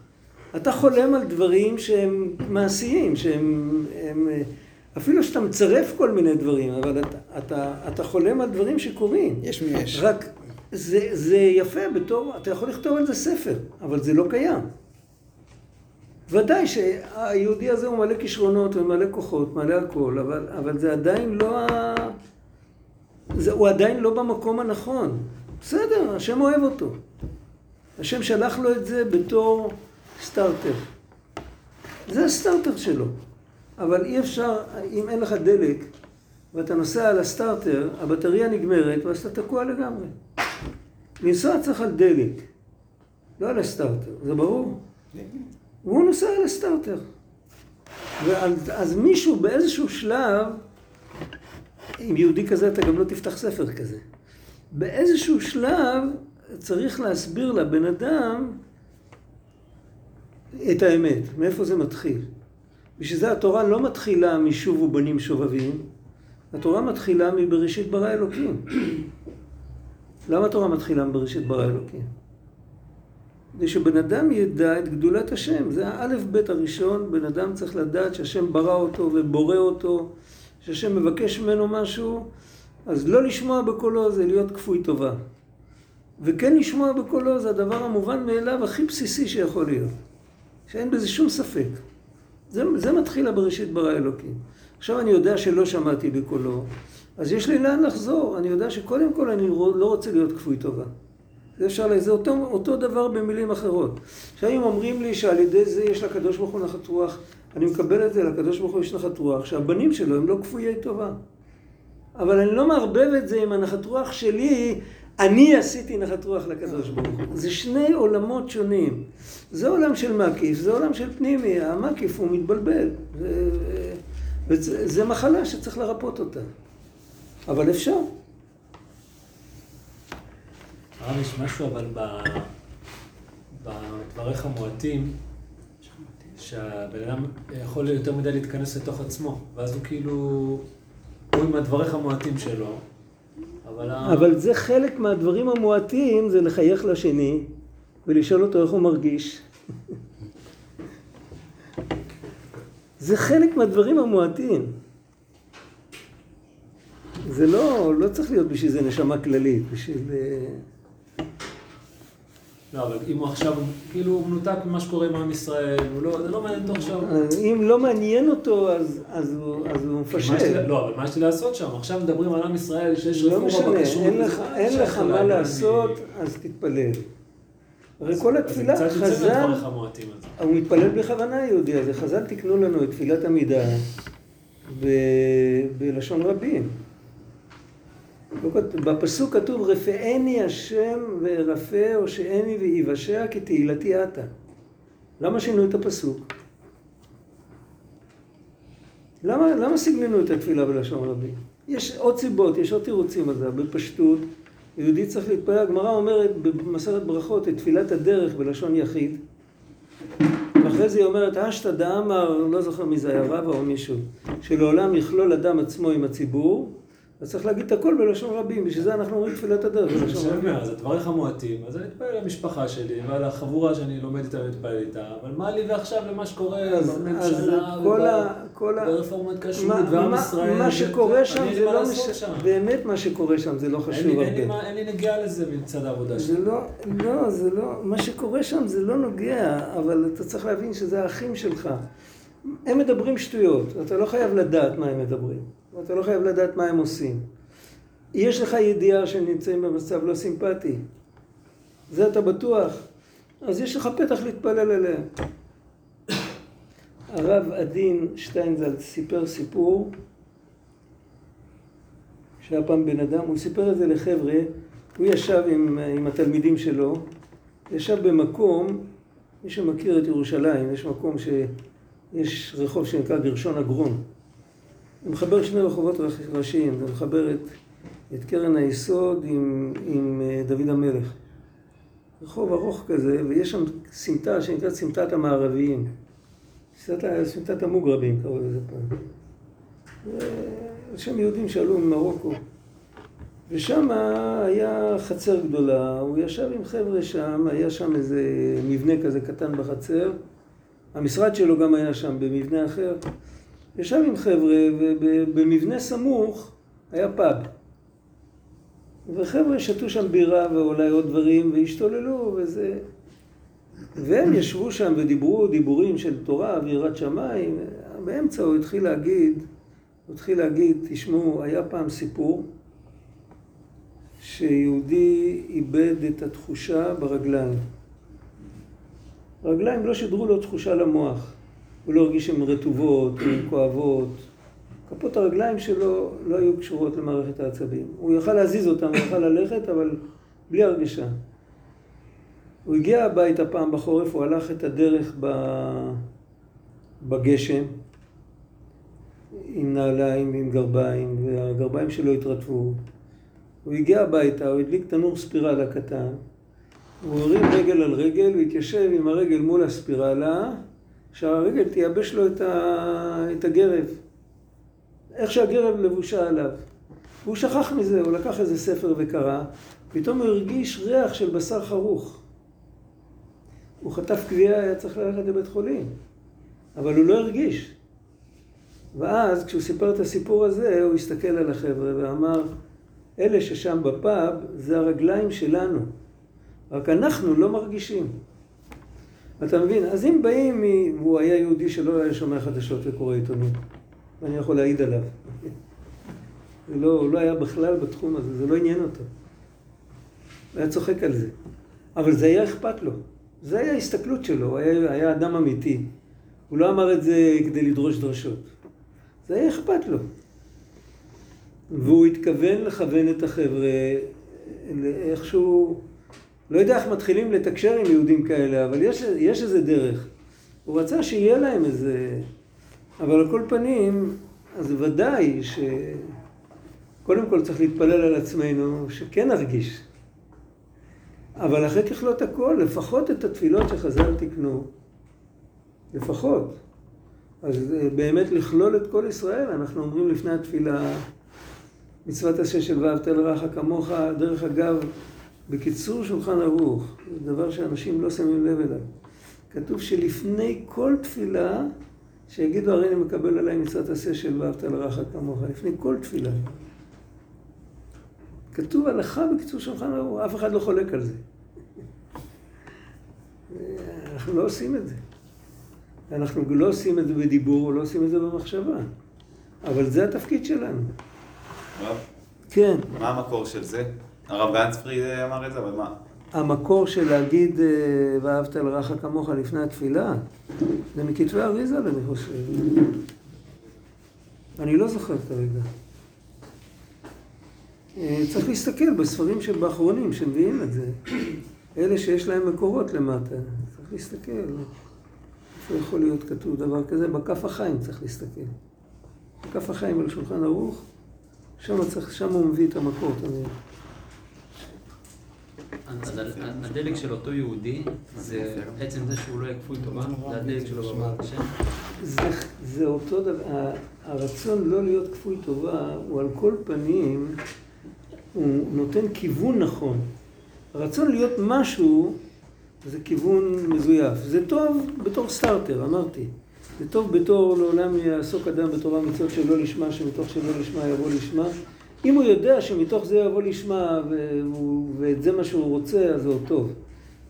אתה חולם על דברים שהם מעשיים, שהם... הם, אה, אפילו שאתה מצרף כל מיני דברים, אבל אתה, אתה, אתה חולם על דברים שקורים. יש מי יש. רק זה, זה יפה בתור, אתה יכול לכתוב על זה ספר, אבל זה לא קיים. ודאי שהיהודי הזה הוא מלא כישרונות ומלא כוחות, מלא הכל, אבל, אבל זה עדיין לא ה... זה, הוא עדיין לא במקום הנכון. בסדר, השם אוהב אותו. השם שלח לו את זה בתור סטארטר. זה הסטארטר שלו. אבל אי אפשר, אם אין לך דלק ואתה נוסע על הסטארטר, הבטריה נגמרת ואז אתה תקוע לגמרי. לנסוע צריך על דלק, לא על הסטארטר, זה ברור? והוא נוסע על הסטארטר. ואז, אז מישהו באיזשהו שלב, עם יהודי כזה אתה גם לא תפתח ספר כזה. באיזשהו שלב צריך להסביר לבן אדם את האמת, מאיפה זה מתחיל. בשביל זה התורה לא מתחילה משובו בנים שובבים, התורה מתחילה מבראשית ברא אלוקים. למה התורה מתחילה מבראשית ברא אלוקים? כדי שבן אדם ידע את גדולת השם. זה האלף בית הראשון, בן אדם צריך לדעת שהשם ברא אותו ובורא אותו שהשם מבקש ממנו משהו, אז לא לשמוע בקולו זה להיות כפוי טובה. וכן לשמוע בקולו זה הדבר המובן מאליו הכי בסיסי שיכול להיות. שאין בזה שום ספק. זה, זה מתחיל הבראשית ברא אלוקים. עכשיו אני יודע שלא שמעתי בקולו, אז יש לי לאן לחזור. אני יודע שקודם כל אני לא רוצה להיות כפוי טובה. זה אפשר, זה אותו, אותו דבר במילים אחרות. עכשיו אם אומרים לי שעל ידי זה יש לקדוש ברוך הוא נחת רוח, אני מקבל את זה, לקדוש ברוך הוא יש נחת רוח, שהבנים שלו הם לא כפויי טובה. אבל אני לא מערבב את זה עם הנחת רוח שלי, אני עשיתי נחת רוח לקדוש ברוך הוא. זה שני עולמות שונים. זה עולם של מקיף, זה עולם של פנימי. המקיף הוא מתבלבל. וזה, זה מחלה שצריך לרפות אותה. אבל אפשר. הרב, יש משהו אבל. בדבריך מועטים, שהבן אדם יכול יותר מדי להתכנס לתוך עצמו, ואז הוא כאילו, הוא עם הדבריך המועטים שלו, אבל... אבל זה חלק מהדברים המועטים, זה לחייך לשני ולשאול אותו איך הוא מרגיש. זה חלק מהדברים המועטים. זה לא, לא צריך להיות בשביל זה נשמה כללית, בשביל... לא, אבל אם הוא עכשיו, כאילו הוא מנותק ממה שקורה עם עם ישראל, הוא לא, זה לא מעניין אותו עכשיו. אם לא מעניין אותו, אז, אז, הוא, אז הוא מפשל. לא, אבל מה יש לי לעשות שם? עכשיו מדברים על עם ישראל, שיש לא רפורמה בכשרות. אין לך, אין לך מה לעשות, אז תתפלל. הרי כל התפילה, חז"ל, הוא מתפלל בכוונה יהודי הזה. חז"ל תיקנו לנו את תפילת עמידה בלשון רבים. בפסוק כתוב רפאני השם וארפא הושעני ויבשע כתהילתי עתה. למה שינו את הפסוק? למה, למה סגננו את התפילה בלשון רבים? יש עוד סיבות, יש עוד תירוצים על זה, בפשטות. יהודי צריך להתפלל, הגמרא אומרת במסכת ברכות את תפילת הדרך בלשון יחיד. ואחרי זה היא אומרת, אשתא דאמר, לא זוכר מי זה היה רבא או מישהו, שלעולם יכלול אדם עצמו עם הציבור, אז צריך להגיד את הכל בלשון רבים, בשביל זה אנחנו אומרים תפילת הדרך בלשון רבים. אז הדבריך מועטים, אז אני אתפלל למשפחה שלי ועל החבורה שאני לומד איתה ומתפלל איתה, אבל מה לי ועכשיו למה שקורה בממשלה וברפורמת כשרות ועם ישראל, מה שקורה שם זה לא, באמת מה שקורה שם זה לא חשוב הרבה. אין לי נגיעה לזה מצד העבודה שלי. לא, לא, זה לא, מה שקורה שם זה לא נוגע, אבל אתה צריך להבין שזה האחים שלך. הם מדברים שטויות, אתה לא חייב לדעת מה הם מדברים. אתה לא חייב לדעת מה הם עושים. יש לך ידיעה שהם נמצאים במצב לא סימפטי. זה אתה בטוח. אז יש לך פתח להתפלל אליהם. הרב עדין שטיינזלד סיפר סיפור שהיה פעם בן אדם, הוא סיפר את זה לחבר'ה, הוא ישב עם, עם התלמידים שלו, ישב במקום, מי שמכיר את ירושלים, יש מקום שיש רחוב שנקרא גרשון אגרון. זה מחבר שני רחובות ראשיים, זה מחבר את, את קרן היסוד עם, עם אה, דוד המלך. רחוב ארוך כזה, ויש שם סמטה שנקראת סמטת המערביים. סמטת המוגרבים קראו לזה פעם. שם יהודים שעלו ממרוקו. ושם היה חצר גדולה, הוא ישב עם חבר'ה שם, היה שם איזה מבנה כזה קטן בחצר. המשרד שלו גם היה שם במבנה אחר. ישב עם חבר'ה, ובמבנה סמוך היה פאב. וחבר'ה שתו שם בירה ואולי עוד דברים, והשתוללו, וזה... והם ישבו שם ודיברו דיבורים של תורה ויראת שמיים. באמצע הוא התחיל להגיד, הוא התחיל להגיד, תשמעו, היה פעם סיפור שיהודי איבד את התחושה ברגליים. רגליים לא שידרו לו תחושה למוח. הוא לא הרגיש שהן רטובות, הן כואבות. כפות הרגליים שלו לא היו קשורות למערכת העצבים. הוא יכל להזיז אותן, הוא יכל ללכת, אבל בלי הרגשה. הוא הגיע הביתה פעם בחורף, הוא הלך את הדרך בגשם, עם נעליים ועם גרביים, והגרביים שלו התרטבו. הוא הגיע הביתה, הוא הדליק תנור ספירלה קטן, הוא הרים רגל על רגל, הוא התיישב עם הרגל מול הספירלה, שהרגל תייבש לו את, ה... את הגרב. איך שהגרב לבושה עליו. והוא שכח מזה, הוא לקח איזה ספר וקרא, פתאום הוא הרגיש ריח של בשר חרוך. הוא חטף קביעה, היה צריך ללכת לבית חולים, אבל הוא לא הרגיש. ואז כשהוא סיפר את הסיפור הזה, הוא הסתכל על החבר'ה ואמר, אלה ששם בפאב זה הרגליים שלנו, רק אנחנו לא מרגישים. אתה מבין? אז אם באים. הוא היה יהודי שלא היה שומע חדשות וקורא עיתונים, ואני יכול להעיד עליו. לא, הוא לא היה בכלל בתחום הזה, זה לא עניין אותו. הוא היה צוחק על זה. אבל זה היה אכפת לו. זה היה ההסתכלות שלו, הוא היה, היה אדם אמיתי. הוא לא אמר את זה כדי לדרוש דרשות. זה היה אכפת לו. והוא התכוון לכוון את החבר'ה איכשהו, לא יודע איך מתחילים לתקשר עם יהודים כאלה, אבל יש, יש איזה דרך. הוא רצה שיהיה להם איזה... אבל על כל פנים, אז ודאי שקודם כל צריך להתפלל על עצמנו, שכן נרגיש. אבל אחרי ככלות הכל, לפחות את התפילות שחז"ל תקנו, לפחות. אז אה, באמת לכלול את כל ישראל, אנחנו אומרים לפני התפילה, מצוות עשה של ואהבת לרעך כמוך, דרך אגב, בקיצור שולחן ערוך, זה דבר שאנשים לא שמים לב אליו. כתוב שלפני כל תפילה, שיגידו הרי אני מקבל עליי מצוות עשה של ואהבת לרעך כמוך, לפני כל תפילה. כתוב הלכה בקיצור שולחן ערוך, אף אחד לא חולק על זה. אנחנו לא עושים את זה. אנחנו לא עושים את זה בדיבור, לא עושים את זה במחשבה. אבל זה התפקיד שלנו. הרב? כן. מה המקור של זה? הרב גנצפרי אמר את זה, אבל מה? המקור של להגיד אה, ואהבת לרעך כמוך לפני התפילה, זה מכתבי אריזה, אני חושב. אני לא זוכר כרגע. אה, צריך להסתכל בספרים שבאחרונים שמביאים את זה. אלה שיש להם מקורות למטה. צריך להסתכל. איפה יכול להיות כתוב דבר כזה? בכף החיים צריך להסתכל. בכף החיים על שולחן ערוך, שם, צריך, שם הוא מביא את המקור תמיד. אז הדלק של אותו יהודי, זה עצם זה שהוא לא יהיה כפוי טובה, זה הדלק שלו בעבודת השם. זה אותו דבר, הרצון לא להיות כפוי טובה, הוא על כל פנים, הוא נותן כיוון נכון. הרצון להיות משהו זה כיוון מזויף. זה טוב בתור סטארטר, אמרתי. זה טוב בתור לעולם יעסוק אדם בתורה מצוות שלא לשמה, שמתוך שלא לשמה יבוא לשמה. אם הוא יודע שמתוך זה יבוא לשמה ואת זה מה שהוא רוצה, אז זה עוד טוב.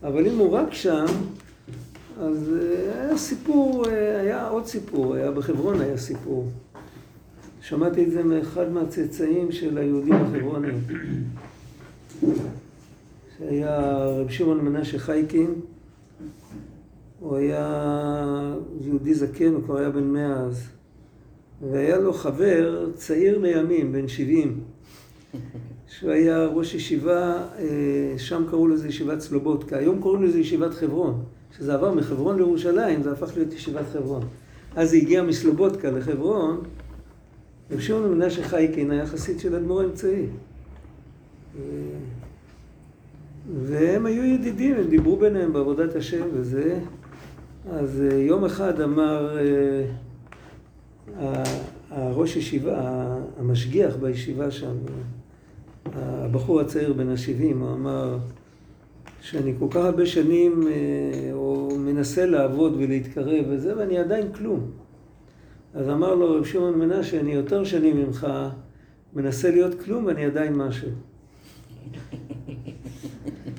אבל אם הוא רק שם, אז אה, היה סיפור, אה, היה עוד סיפור, היה בחברון היה סיפור. שמעתי את זה מאחד מהצאצאים של היהודים החברונים. שהיה רב שמעון מנשה חייקין, הוא היה יהודי זקן, הוא כבר היה בן מאה אז, והיה לו חבר צעיר לימים, בן שבעים, שהוא היה ראש ישיבה, אה, שם קראו לזה ישיבת סלובודקה, היום קוראים לזה ישיבת חברון, כשזה עבר מחברון לירושלים, זה הפך להיות ישיבת חברון. אז זה הגיע מסלובודקה לחברון, רב שמעון מנשה חייקין היה חסיד של אדמו"ר האמצעי. והם היו ידידים, הם דיברו ביניהם בעבודת השם וזה. אז אה, יום אחד אמר אה, הראש ישיבה, המשגיח בישיבה שם, הבחור הצעיר בן השבעים, הוא אמר שאני כל כך הרבה שנים אה, מנסה לעבוד ולהתקרב וזה, ואני עדיין כלום. אז אמר לו רב שמעון מנשה, אני יותר שנים ממך מנסה להיות כלום ואני עדיין משהו.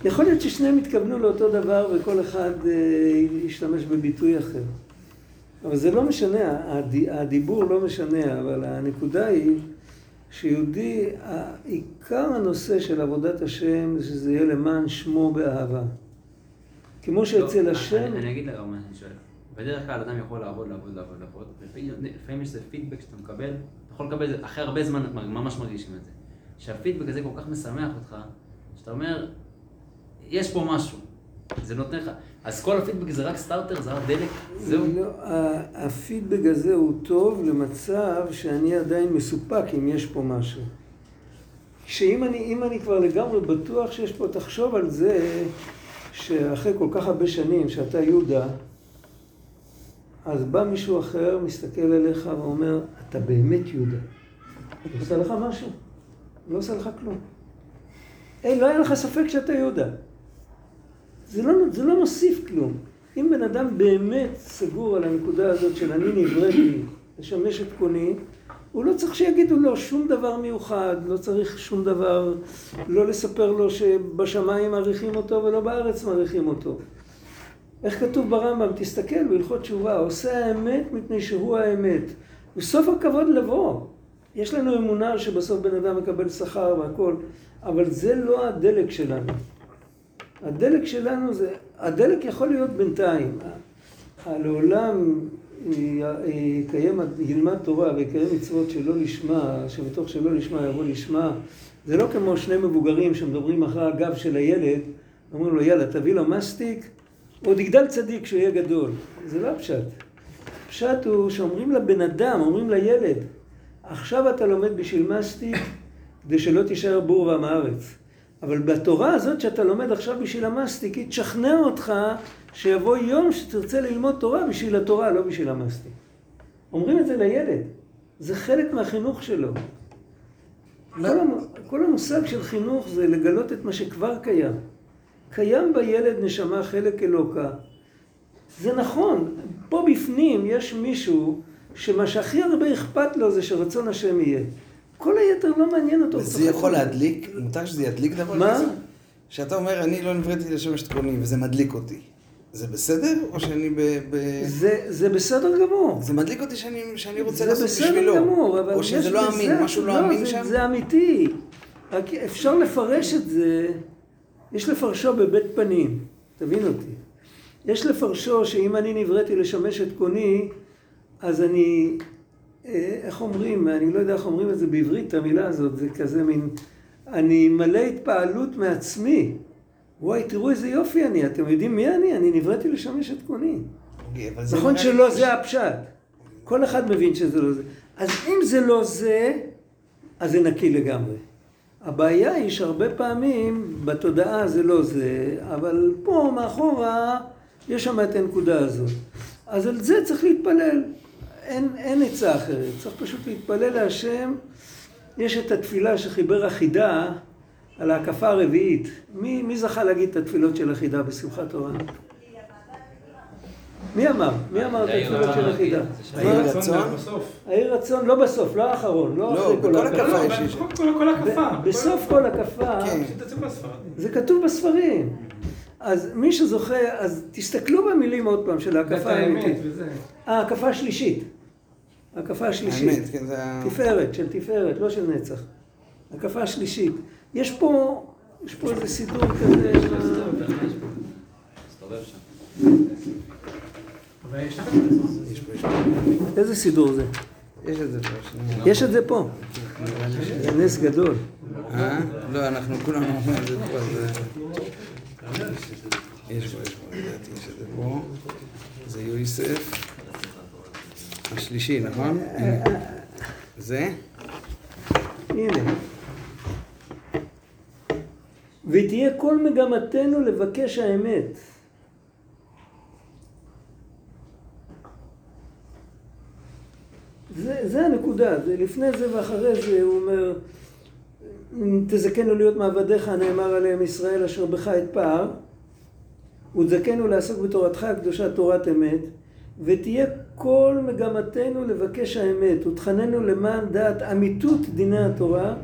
יכול להיות ששניהם התכוונו לאותו דבר וכל אחד אה, ישתמש בביטוי אחר. אבל זה לא משנה, הדיבור לא משנה, אבל הנקודה היא שיהודי, עיקר הנושא של עבודת השם זה שזה יהיה למען שמו באהבה. כמו שאצל לא, השם... אני, אגיד לך מה אני שואל. בדרך כלל אדם יכול לעבוד, לעבוד, לעבוד, לעבוד, ולפעמים יש איזה פידבק שאתה מקבל, אתה יכול לקבל את זה, אחרי הרבה זמן ממש מרגישים את זה. שהפידבק הזה כל כך משמח אותך, שאתה אומר, יש פה משהו. זה נותן לך. אז כל הפידבק זה רק סטארטר, זה רק דלק, זהו. לא, הפידבק הזה הוא טוב למצב שאני עדיין מסופק אם יש פה משהו. שאם אני, אני כבר לגמרי בטוח שיש פה, תחשוב על זה שאחרי כל כך הרבה שנים שאתה יהודה, אז בא מישהו אחר, מסתכל עליך ואומר, אתה באמת יהודה. הוא עושה לך משהו? לא עושה לך כלום. אין, לא היה לך ספק שאתה יהודה. זה לא, זה לא מוסיף כלום. אם בן אדם באמת סגור על הנקודה הזאת של אני נבראתי לשמש את קוני, הוא לא צריך שיגידו לו שום דבר מיוחד, לא צריך שום דבר, לא לספר לו שבשמיים מעריכים אותו ולא בארץ מעריכים אותו. איך כתוב ברמב"ם? תסתכל בהלכות תשובה, עושה האמת מפני שהוא האמת. וסוף הכבוד לבוא. יש לנו אמונה שבסוף בן אדם מקבל שכר והכל, אבל זה לא הדלק שלנו. הדלק שלנו זה, הדלק יכול להיות בינתיים. לעולם יקיים, ילמד תורה ויקיים מצוות שלא לשמה, שמתוך שלא לשמה יבוא לשמה. זה לא כמו שני מבוגרים שמדברים אחרי הגב של הילד, אומרים לו יאללה תביא לו מסטיק, עוד יגדל צדיק כשהוא יהיה גדול. זה לא הפשט. הפשט הוא שאומרים לבן אדם, אומרים לילד, עכשיו אתה לומד בשביל מסטיק כדי שלא תישאר בור ועם הארץ. אבל בתורה הזאת שאתה לומד עכשיו בשביל המסטיק, היא תשכנע אותך שיבוא יום שתרצה ללמוד תורה בשביל התורה, לא בשביל המסטיק. אומרים את זה לילד. זה חלק מהחינוך שלו. כל, המ... כל המושג של חינוך זה לגלות את מה שכבר קיים. קיים בילד נשמה חלק אלוקה. זה נכון, פה בפנים יש מישהו שמה שהכי הרבה אכפת לו זה שרצון השם יהיה. כל היתר לא מעניין אותו. וזה יכול להדליק? מותר שזה ידליק דבר מה? כזה? שאתה אומר, אני לא נבראתי לשמש את קוני, וזה מדליק אותי. זה בסדר? או שאני ב... ב... זה, זה בסדר גמור. זה מדליק אותי שאני, שאני רוצה זה לעשות בסדר בשבילו. גמור, אבל או שזה לא אמין, משהו לא אמין זה, שם? זה אמיתי. רק אפשר לפרש את זה, יש לפרשו בבית פנים, תבין אותי. יש לפרשו שאם אני נבראתי לשמש את קוני, אז אני, איך אומרים, אני לא יודע איך אומרים את זה בעברית, את המילה הזאת, זה כזה מין, אני מלא התפעלות מעצמי. וואי, תראו איזה יופי אני, אתם יודעים מי אני? אני נבראתי לשמש את קוני. אוקיי, נכון שלא זה הפשט. כל אחד מבין שזה לא זה. אז אם זה לא זה, אז זה נקי לגמרי. הבעיה היא שהרבה פעמים בתודעה זה לא זה, אבל פה מאחורה יש שם את הנקודה הזאת. אז על זה צריך להתפלל. אין, אין עצה אחרת, צריך פשוט להתפלל להשם. יש את התפילה שחיבר החידה על ההקפה הרביעית. מי, מי זכה להגיד את התפילות של החידה בשמחת תורה? מי אמר? מי אמר את התפילות של החידה? מה? רצון? בסוף. העיר רצון לא בסוף, לא האחרון, לא לא, אחרי כל בכל. הקפה לא, יש אבל איש. כל- כל- כל הקפה. בסוף כל הקפה, כן. זה כתוב בספרים. אז מי שזוכה, אז תסתכלו במילים עוד פעם של ההקפה האמיתית. ההקפה השלישית. ההקפה השלישית. האמת, כן, זה. תפארת, של תפארת, לא של נצח. הקפה השלישית. יש פה, יש פה איזה סידור כזה. פה. איזה סידור זה? יש את זה פה, שנייה. יש את זה פה. זה נס גדול. אה? לא, אנחנו כולנו אומרים את זה פה, אז... יש פה, יש פה, לדעתי יש את זה פה. זה יויסף. השלישי, נכון? זה? הנה. ותהיה כל מגמתנו לבקש האמת. זה, זה הנקודה, זה לפני זה ואחרי זה הוא אומר, תזכנו להיות מעבדיך, נאמר עליהם ישראל אשר בך אתפאר, ותזכנו לעסוק בתורתך הקדושה תורת אמת, ותהיה כל מגמתנו לבקש האמת, ותחננו למען דעת אמיתות דיני התורה,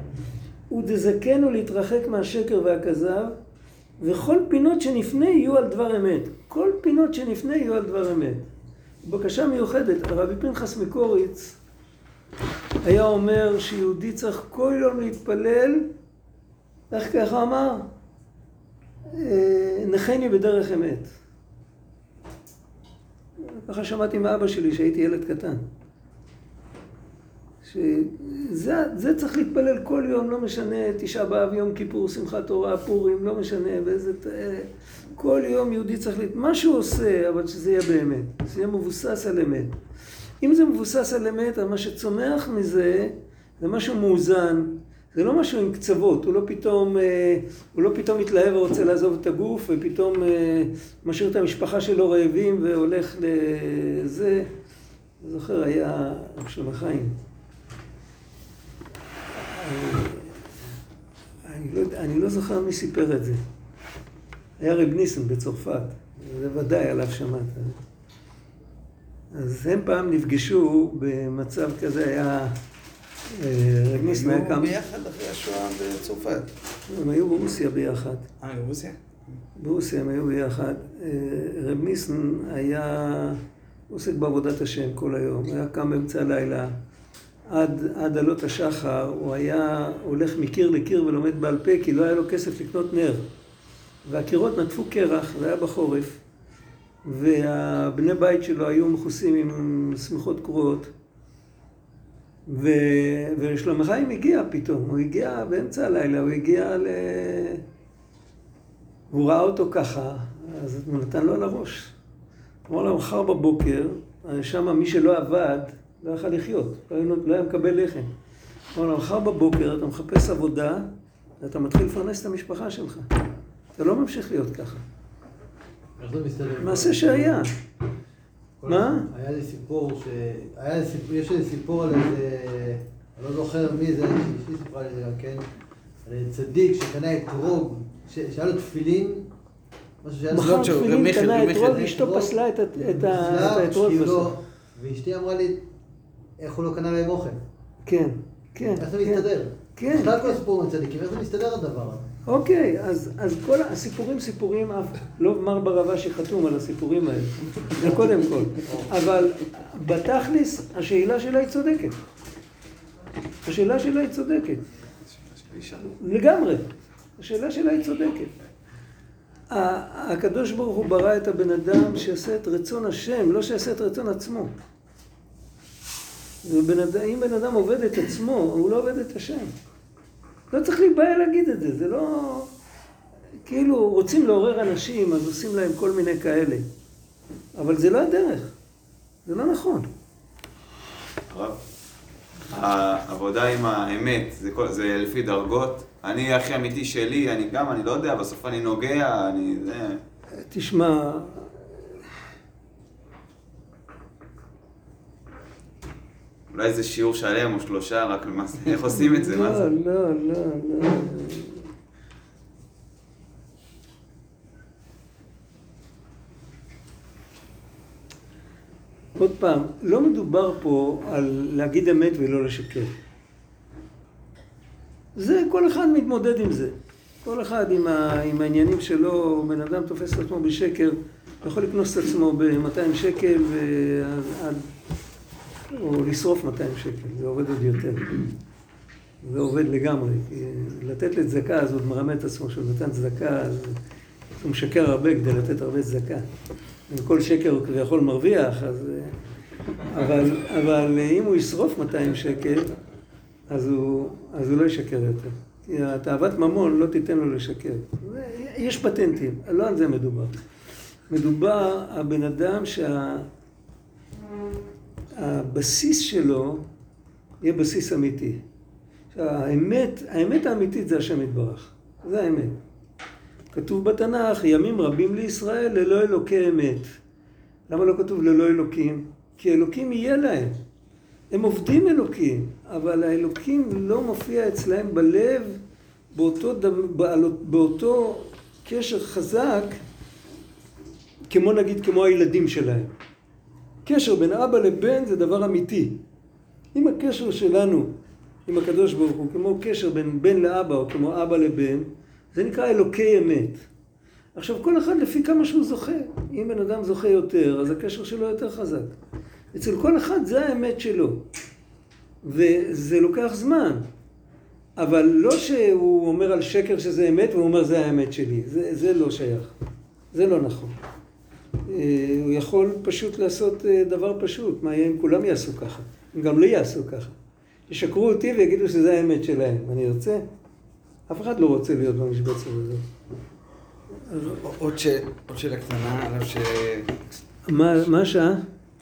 ותזכנו להתרחק מהשקר והכזב, וכל פינות שנפנה יהיו על דבר אמת. כל פינות שנפנה יהיו על דבר אמת. בקשה מיוחדת, הרבי פנחס מקוריץ היה אומר שיהודי צריך כל יום להתפלל, איך ככה אמר? אה, נחני בדרך אמת. ככה שמעתי מאבא שלי שהייתי ילד קטן. שזה זה צריך להתפלל כל יום, לא משנה, תשעה באב, יום כיפור, שמחת תורה, פורים, לא משנה, באיזה... כל יום יהודי צריך... להת- מה שהוא עושה, אבל שזה יהיה באמת, שזה יהיה מבוסס על אמת. אם זה מבוסס על אמת, מה שצומח מזה, זה משהו מאוזן, זה לא משהו עם קצוות, הוא לא פתאום, אה, הוא לא פתאום מתלהב ורוצה לעזוב את הגוף, ופתאום אה, משאיר את המשפחה שלו רעבים והולך לזה. אני זוכר, היה רב שלמה חיים. אני לא, אני לא זוכר מי סיפר את זה. היה רב ניסן בצרפת, זה ודאי עליו שמעת. אז הם פעם נפגשו במצב כזה, היה... אה, היה היו. ביחד אחרי השואה בצרפת. הם היו ברוסיה ביחד. אה, ברוסיה? ברוסיה הם היו ביחד. אה, רב ניסן היה עוסק בעבודת השם כל היום. היה קם באמצע הלילה. עד, עד עלות השחר הוא היה הולך מקיר לקיר ולומד בעל פה כי לא היה לו כסף לקנות נר. והקירות נטפו קרח, זה היה בחורף. והבני בית שלו היו מכוסים עם שמיכות קרועות. ו... ושלמה חיים הגיע פתאום, הוא הגיע באמצע הלילה, הוא הגיע ל... והוא ראה אותו ככה, אז הוא נתן לו על הראש. אמר לו, מחר בבוקר, שם מי שלא עבד, לא יכל לחיות, לא היה, לא היה מקבל לחם. אמר לו, מחר בבוקר אתה מחפש עבודה, ואתה מתחיל לפרנס את המשפחה שלך. אתה לא ממשיך להיות ככה. מעשה שהיה. מה? היה לי סיפור ש... היה לי סיפור, יש לי סיפור על איזה... אני לא זוכר מי זה, אשתי סיפרה לי גם כן. על צדיק שקנה אתרוג, ש- שהיה לו תפילין, משהו שהיה לו... מכר של רב תפילין, קנה. אתרוג, אשתו פסלה את האתרוג בסוף. ואשתי אמרה לי, איך הוא לא קנה להם אוכל? כן, כן. איך זה כן. מסתדר? כן, בכלל כל כן. הסיפור עם צדיקים, איך זה מסתדר הדבר הזה? אוקיי, אז, אז כל הסיפורים סיפורים, אף לא מר ברבשי חתום על הסיפורים האלה, זה קודם כל. אבל בתכלס, השאלה שלה היא צודקת. השאלה שלה היא צודקת. לגמרי. השאלה שלה היא צודקת. הקדוש ברוך הוא ברא את הבן אדם שיעשה את רצון השם, לא שיעשה את רצון עצמו. אם בן אדם עובד את עצמו, הוא לא עובד את השם. לא צריך להיבהל להגיד את זה, זה לא... כאילו, רוצים לעורר אנשים, אז עושים להם כל מיני כאלה. אבל זה לא הדרך. זה לא נכון. הרב, העבודה עם האמת, זה, כל, זה לפי דרגות. אני הכי אמיתי שלי, אני גם, אני לא יודע, בסוף אני נוגע, אני... זה... תשמע, אולי זה שיעור שלם או שלושה, רק למעשה, איך עושים את זה, מה זה? לא, לא, לא, לא. עוד פעם, לא מדובר פה על להגיד אמת ולא לשקר. זה, כל אחד מתמודד עם זה. כל אחד עם, ה, עם העניינים שלו, בן אדם תופס את עצמו בשקר, יכול לקנוס את עצמו ב-200 שקל ועד, עד, או לשרוף 200 שקל, זה עובד עוד יותר. זה עובד לגמרי. לתת לצדקה, אז הוא מרמה את עצמו שהוא נתן צדקה, אז הוא משקר הרבה כדי לתת הרבה צדקה. כל שקר הוא כביכול מרוויח, אז... אבל, אבל אם הוא ישרוף 200 שקל, אז הוא, אז הוא לא ישקר יותר. כי התאוות ממון לא תיתן לו לשקר. יש פטנטים, לא על זה מדובר. מדובר, הבן אדם שהבסיס שלו יהיה בסיס אמיתי. האמת, האמת האמיתית זה השם יתברך. זה האמת. כתוב בתנ"ך, ימים רבים לישראל ללא אלוקי אמת. למה לא כתוב ללא אלוקים? כי אלוקים יהיה להם. הם עובדים אלוקים, אבל האלוקים לא מופיע אצלהם בלב באותו, דמ, באותו קשר חזק כמו נגיד כמו הילדים שלהם. קשר בין אבא לבן זה דבר אמיתי. אם הקשר שלנו עם הקדוש ברוך הוא כמו קשר בין בן לאבא או כמו אבא לבן, זה נקרא אלוקי אמת. עכשיו כל אחד לפי כמה שהוא זוכה. אם בן אדם זוכה יותר, אז הקשר שלו יותר חזק. אצל כל אחד זה האמת שלו. וזה לוקח זמן. אבל לא שהוא אומר על שקר שזה אמת והוא אומר זה האמת שלי. זה, זה לא שייך. זה לא נכון. הוא יכול פשוט לעשות דבר פשוט. מה יהיה אם כולם יעשו ככה? אם גם לי יעשו ככה. ישקרו אותי ויגידו שזה האמת שלהם. אני ארצה? אף אחד לא רוצה להיות במשבצת הזאת. עוד שאלה קטנה, על ש... מה השעה?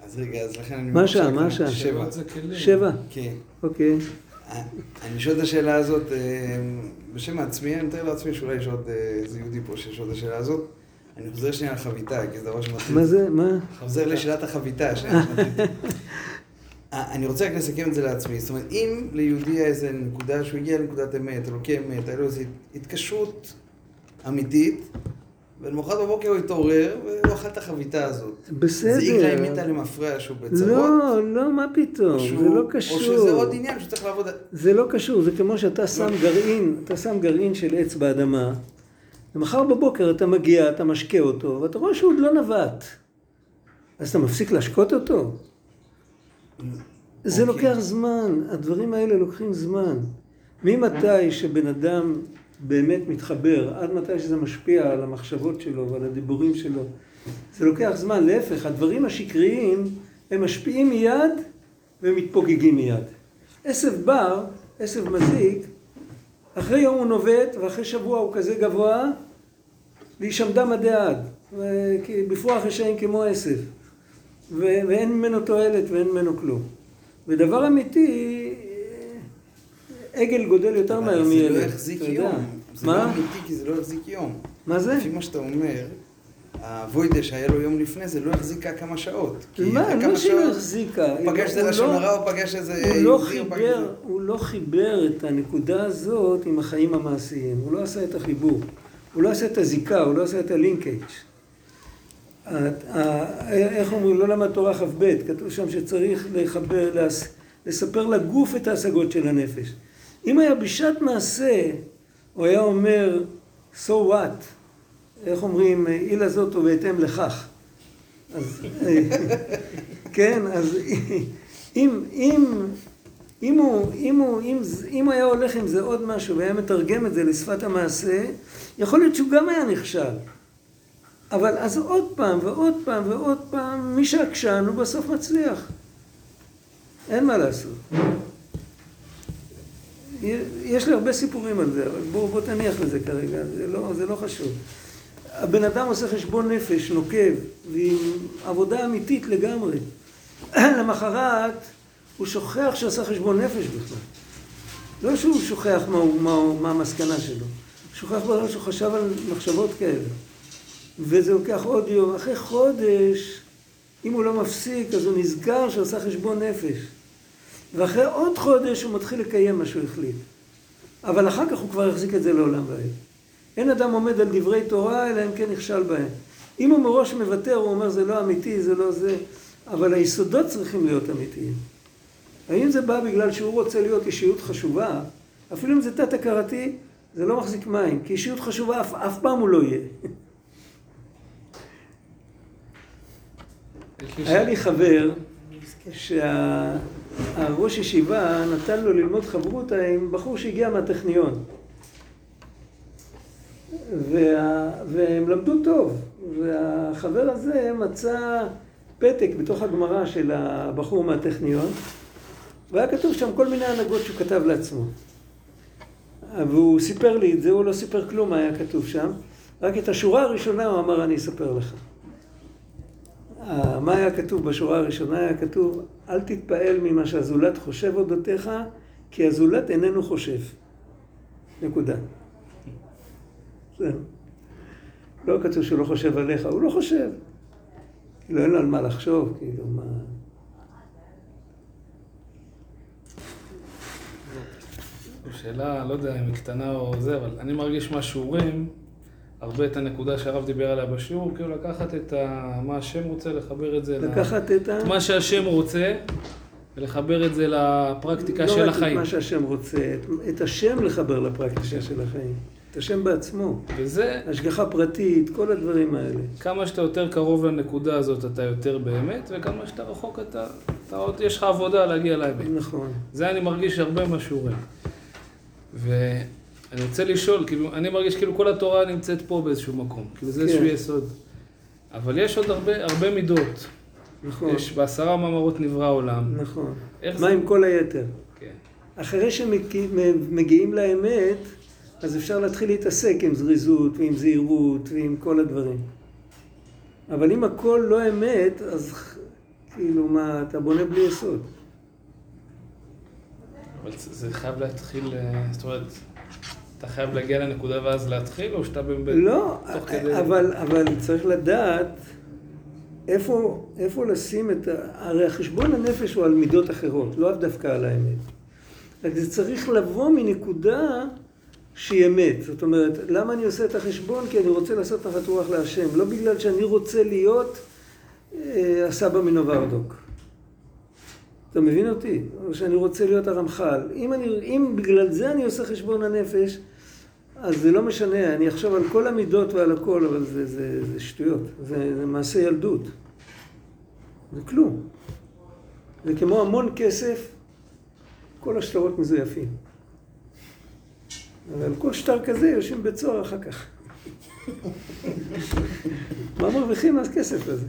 אז רגע, אז לכן אני... מה השעה? מה השעה? שבע. שבע? כן. אוקיי. אני שואל את השאלה הזאת בשם עצמי, אני מתאר לעצמי שאולי יש עוד איזה יהודי פה שיש עוד השאלה הזאת. אני חוזר שנייה לחביתה, כי זה דבר שמטריד. מה זה? מה? חוזר לשאלת החביתה, אני רוצה רק לסכם את זה לעצמי. זאת אומרת, אם ליהודי היה איזה נקודה שהוא הגיע לנקודת אמת, אלוקי אמת, היה לו איזו התקשרות אמיתית, ולמחרת בבוקר הוא התעורר, והוא אכל את החביתה הזאת. בסדר. לה אם איתה למפרע שהוא בצרות. לא, לא, מה פתאום, שהוא- זה לא או קשור. שזה עוד עניין שצריך לעבוד... זה לא קשור, זה כמו שאתה שם גרעין, אתה שם גרעין של עץ באדמה, ומחר בבוקר אתה מגיע, אתה משקה אותו, ואתה רואה שהוא עוד לא נבט. אז אתה מפסיק להשקות אותו? זה אוקיי. לוקח זמן, הדברים האלה לוקחים זמן. ממתי שבן אדם באמת מתחבר, עד מתי שזה משפיע על המחשבות שלו ועל הדיבורים שלו, זה לוקח זמן. להפך, הדברים השקריים, הם משפיעים מיד ומתפוגגים מיד. עשב בר, עשב מזיק, אחרי יום הוא נובט, ואחרי שבוע הוא כזה גבוה, להישמדם עדי עד. בפרוח רשעים כמו עשב. ו- ואין ממנו תועלת ואין ממנו כלום. ודבר אמיתי, עגל גודל יותר מהר אבל מילד. זה לא יחזיק. יום. זה לא מה? אמיתי, כי זה לא יחזיק יום. מה זה? לפי מה שאתה אומר, הווידה שהיה לו יום לפני זה לא החזיקה כמה שעות. מה, לא שהיא לא החזיקה. הוא פגש איזה לשון לא- הרע, הוא פגש איזה הוא לא פגש חיבר, איזה- הוא לא חיבר את הנקודה הזאת עם החיים המעשיים. הוא לא עשה את החיבור. הוא לא עשה את הזיקה, הוא לא עשה את הלינקג'. איך אומרים, לא למד תורה כ"ב, כתוב שם שצריך לחבר, לספר לגוף את ההשגות של הנפש. אם היה בשעת מעשה, הוא היה אומר, so what? איך אומרים, אילה זאת ובהתאם לכך. אז, כן, אז אם, אם, אם הוא, אם הוא, אם, אם היה הולך עם זה עוד משהו והיה מתרגם את זה לשפת המעשה, יכול להיות שהוא גם היה נכשל. אבל אז עוד פעם ועוד פעם ועוד פעם, מי שעקשן הוא בסוף מצליח. אין מה לעשות. יש לי הרבה סיפורים על זה, אבל בוא, בוא תניח לזה כרגע, זה לא, זה לא חשוב. הבן אדם עושה חשבון נפש נוקב, ועם עבודה אמיתית לגמרי. למחרת הוא שוכח שעשה חשבון נפש בכלל. לא שהוא שוכח מה, הוא- מה, מה המסקנה שלו, שוכח בגלל שהוא חשב על מחשבות כאלה. וזה לוקח עוד יום. אחרי חודש, אם הוא לא מפסיק, אז הוא נזכר שהוא עשה חשבון נפש. ואחרי עוד חודש הוא מתחיל לקיים מה שהוא החליט. אבל אחר כך הוא כבר יחזיק את זה לעולם ועד. אין אדם עומד על דברי תורה, אלא אם כן נכשל בהם. אם הוא מראש מוותר, הוא אומר זה לא אמיתי, זה לא זה, אבל היסודות צריכים להיות אמיתיים. האם זה בא בגלל שהוא רוצה להיות אישיות חשובה? אפילו אם זה תת-הכרתי, זה לא מחזיק מים, כי אישיות חשובה אף, אף פעם הוא לא יהיה. היה לי חבר שהראש ישיבה נתן לו ללמוד חברותא עם בחור שהגיע מהטכניון. וה... והם למדו טוב, והחבר הזה מצא פתק בתוך הגמרא של הבחור מהטכניון, והיה כתוב שם כל מיני הנהגות שהוא כתב לעצמו. והוא סיפר לי את זה, הוא לא סיפר כלום מה היה כתוב שם, רק את השורה הראשונה הוא אמר אני אספר לך. אה, מה היה כתוב בשורה הראשונה? היה כתוב, אל תתפעל ממה שהזולת חושב אודותיך, כי הזולת איננו חושב. נקודה. זהו. לא כתוב שהוא לא חושב עליך, הוא לא חושב. כאילו אין לו על מה לחשוב, כאילו מה... שאלה, לא יודע אם היא קטנה או זה, אבל אני מרגיש מהשיעורים, הרבה את הנקודה שהרב דיבר עליה בשיעור, כאילו לקחת את ה... מה השם רוצה, לחבר את זה ל... לקחת את ה... את מה שהשם רוצה, ולחבר את זה לפרקטיקה של לא רק החיים. את מה שהשם רוצה, את- את השם לחבר לפרקטיקה של החיים. את השם בעצמו. וזה, השגחה פרטית, כל הדברים האלה. כמה שאתה יותר קרוב לנקודה הזאת, אתה יותר באמת, וכמה שאתה רחוק, אתה, אתה עוד, יש לך עבודה להגיע לאמת. נכון. זה אני מרגיש הרבה מהשיעורים. ואני רוצה לשאול, כאילו, אני מרגיש כאילו כל התורה נמצאת פה באיזשהו מקום. כאילו זה כן. איזשהו יסוד. אבל יש עוד הרבה, הרבה מידות. נכון. יש בעשרה מאמרות נברא העולם. נכון. מה זה- עם כל היתר? כן. אחרי שמגיעים לאמת, אז אפשר להתחיל להתעסק עם זריזות ועם זהירות ועם כל הדברים. אבל אם הכל לא אמת, אז כאילו מה, אתה בונה בלי יסוד. אבל זה חייב להתחיל, אה, זאת אומרת, אתה חייב להגיע לנקודה ואז להתחיל, או שאתה באמת... לא, תוך כדי- אבל, אבל צריך לדעת איפה, איפה לשים את ה... הרי החשבון הנפש הוא על מידות אחרות, לא דווקא על האמת. רק זה צריך לבוא מנקודה שהיא אמת. זאת אומרת, למה אני עושה את החשבון? כי אני רוצה לעשות נחת רוח להשם. לא בגלל שאני רוצה להיות אה, הסבא מנוברדוק. אתה מבין אותי? או שאני רוצה להיות הרמח"ל. אם, אני, אם בגלל זה אני עושה חשבון הנפש, אז זה לא משנה, אני אחשוב על כל המידות ועל הכל, אבל זה, זה, זה שטויות, זה, זה מעשה ילדות. זה כלום. זה כמו המון כסף, כל השטרות מזויפים. אבל כל שטר כזה יושבים בית סוהר אחר כך. מה מרוויחים מהכסף הזה?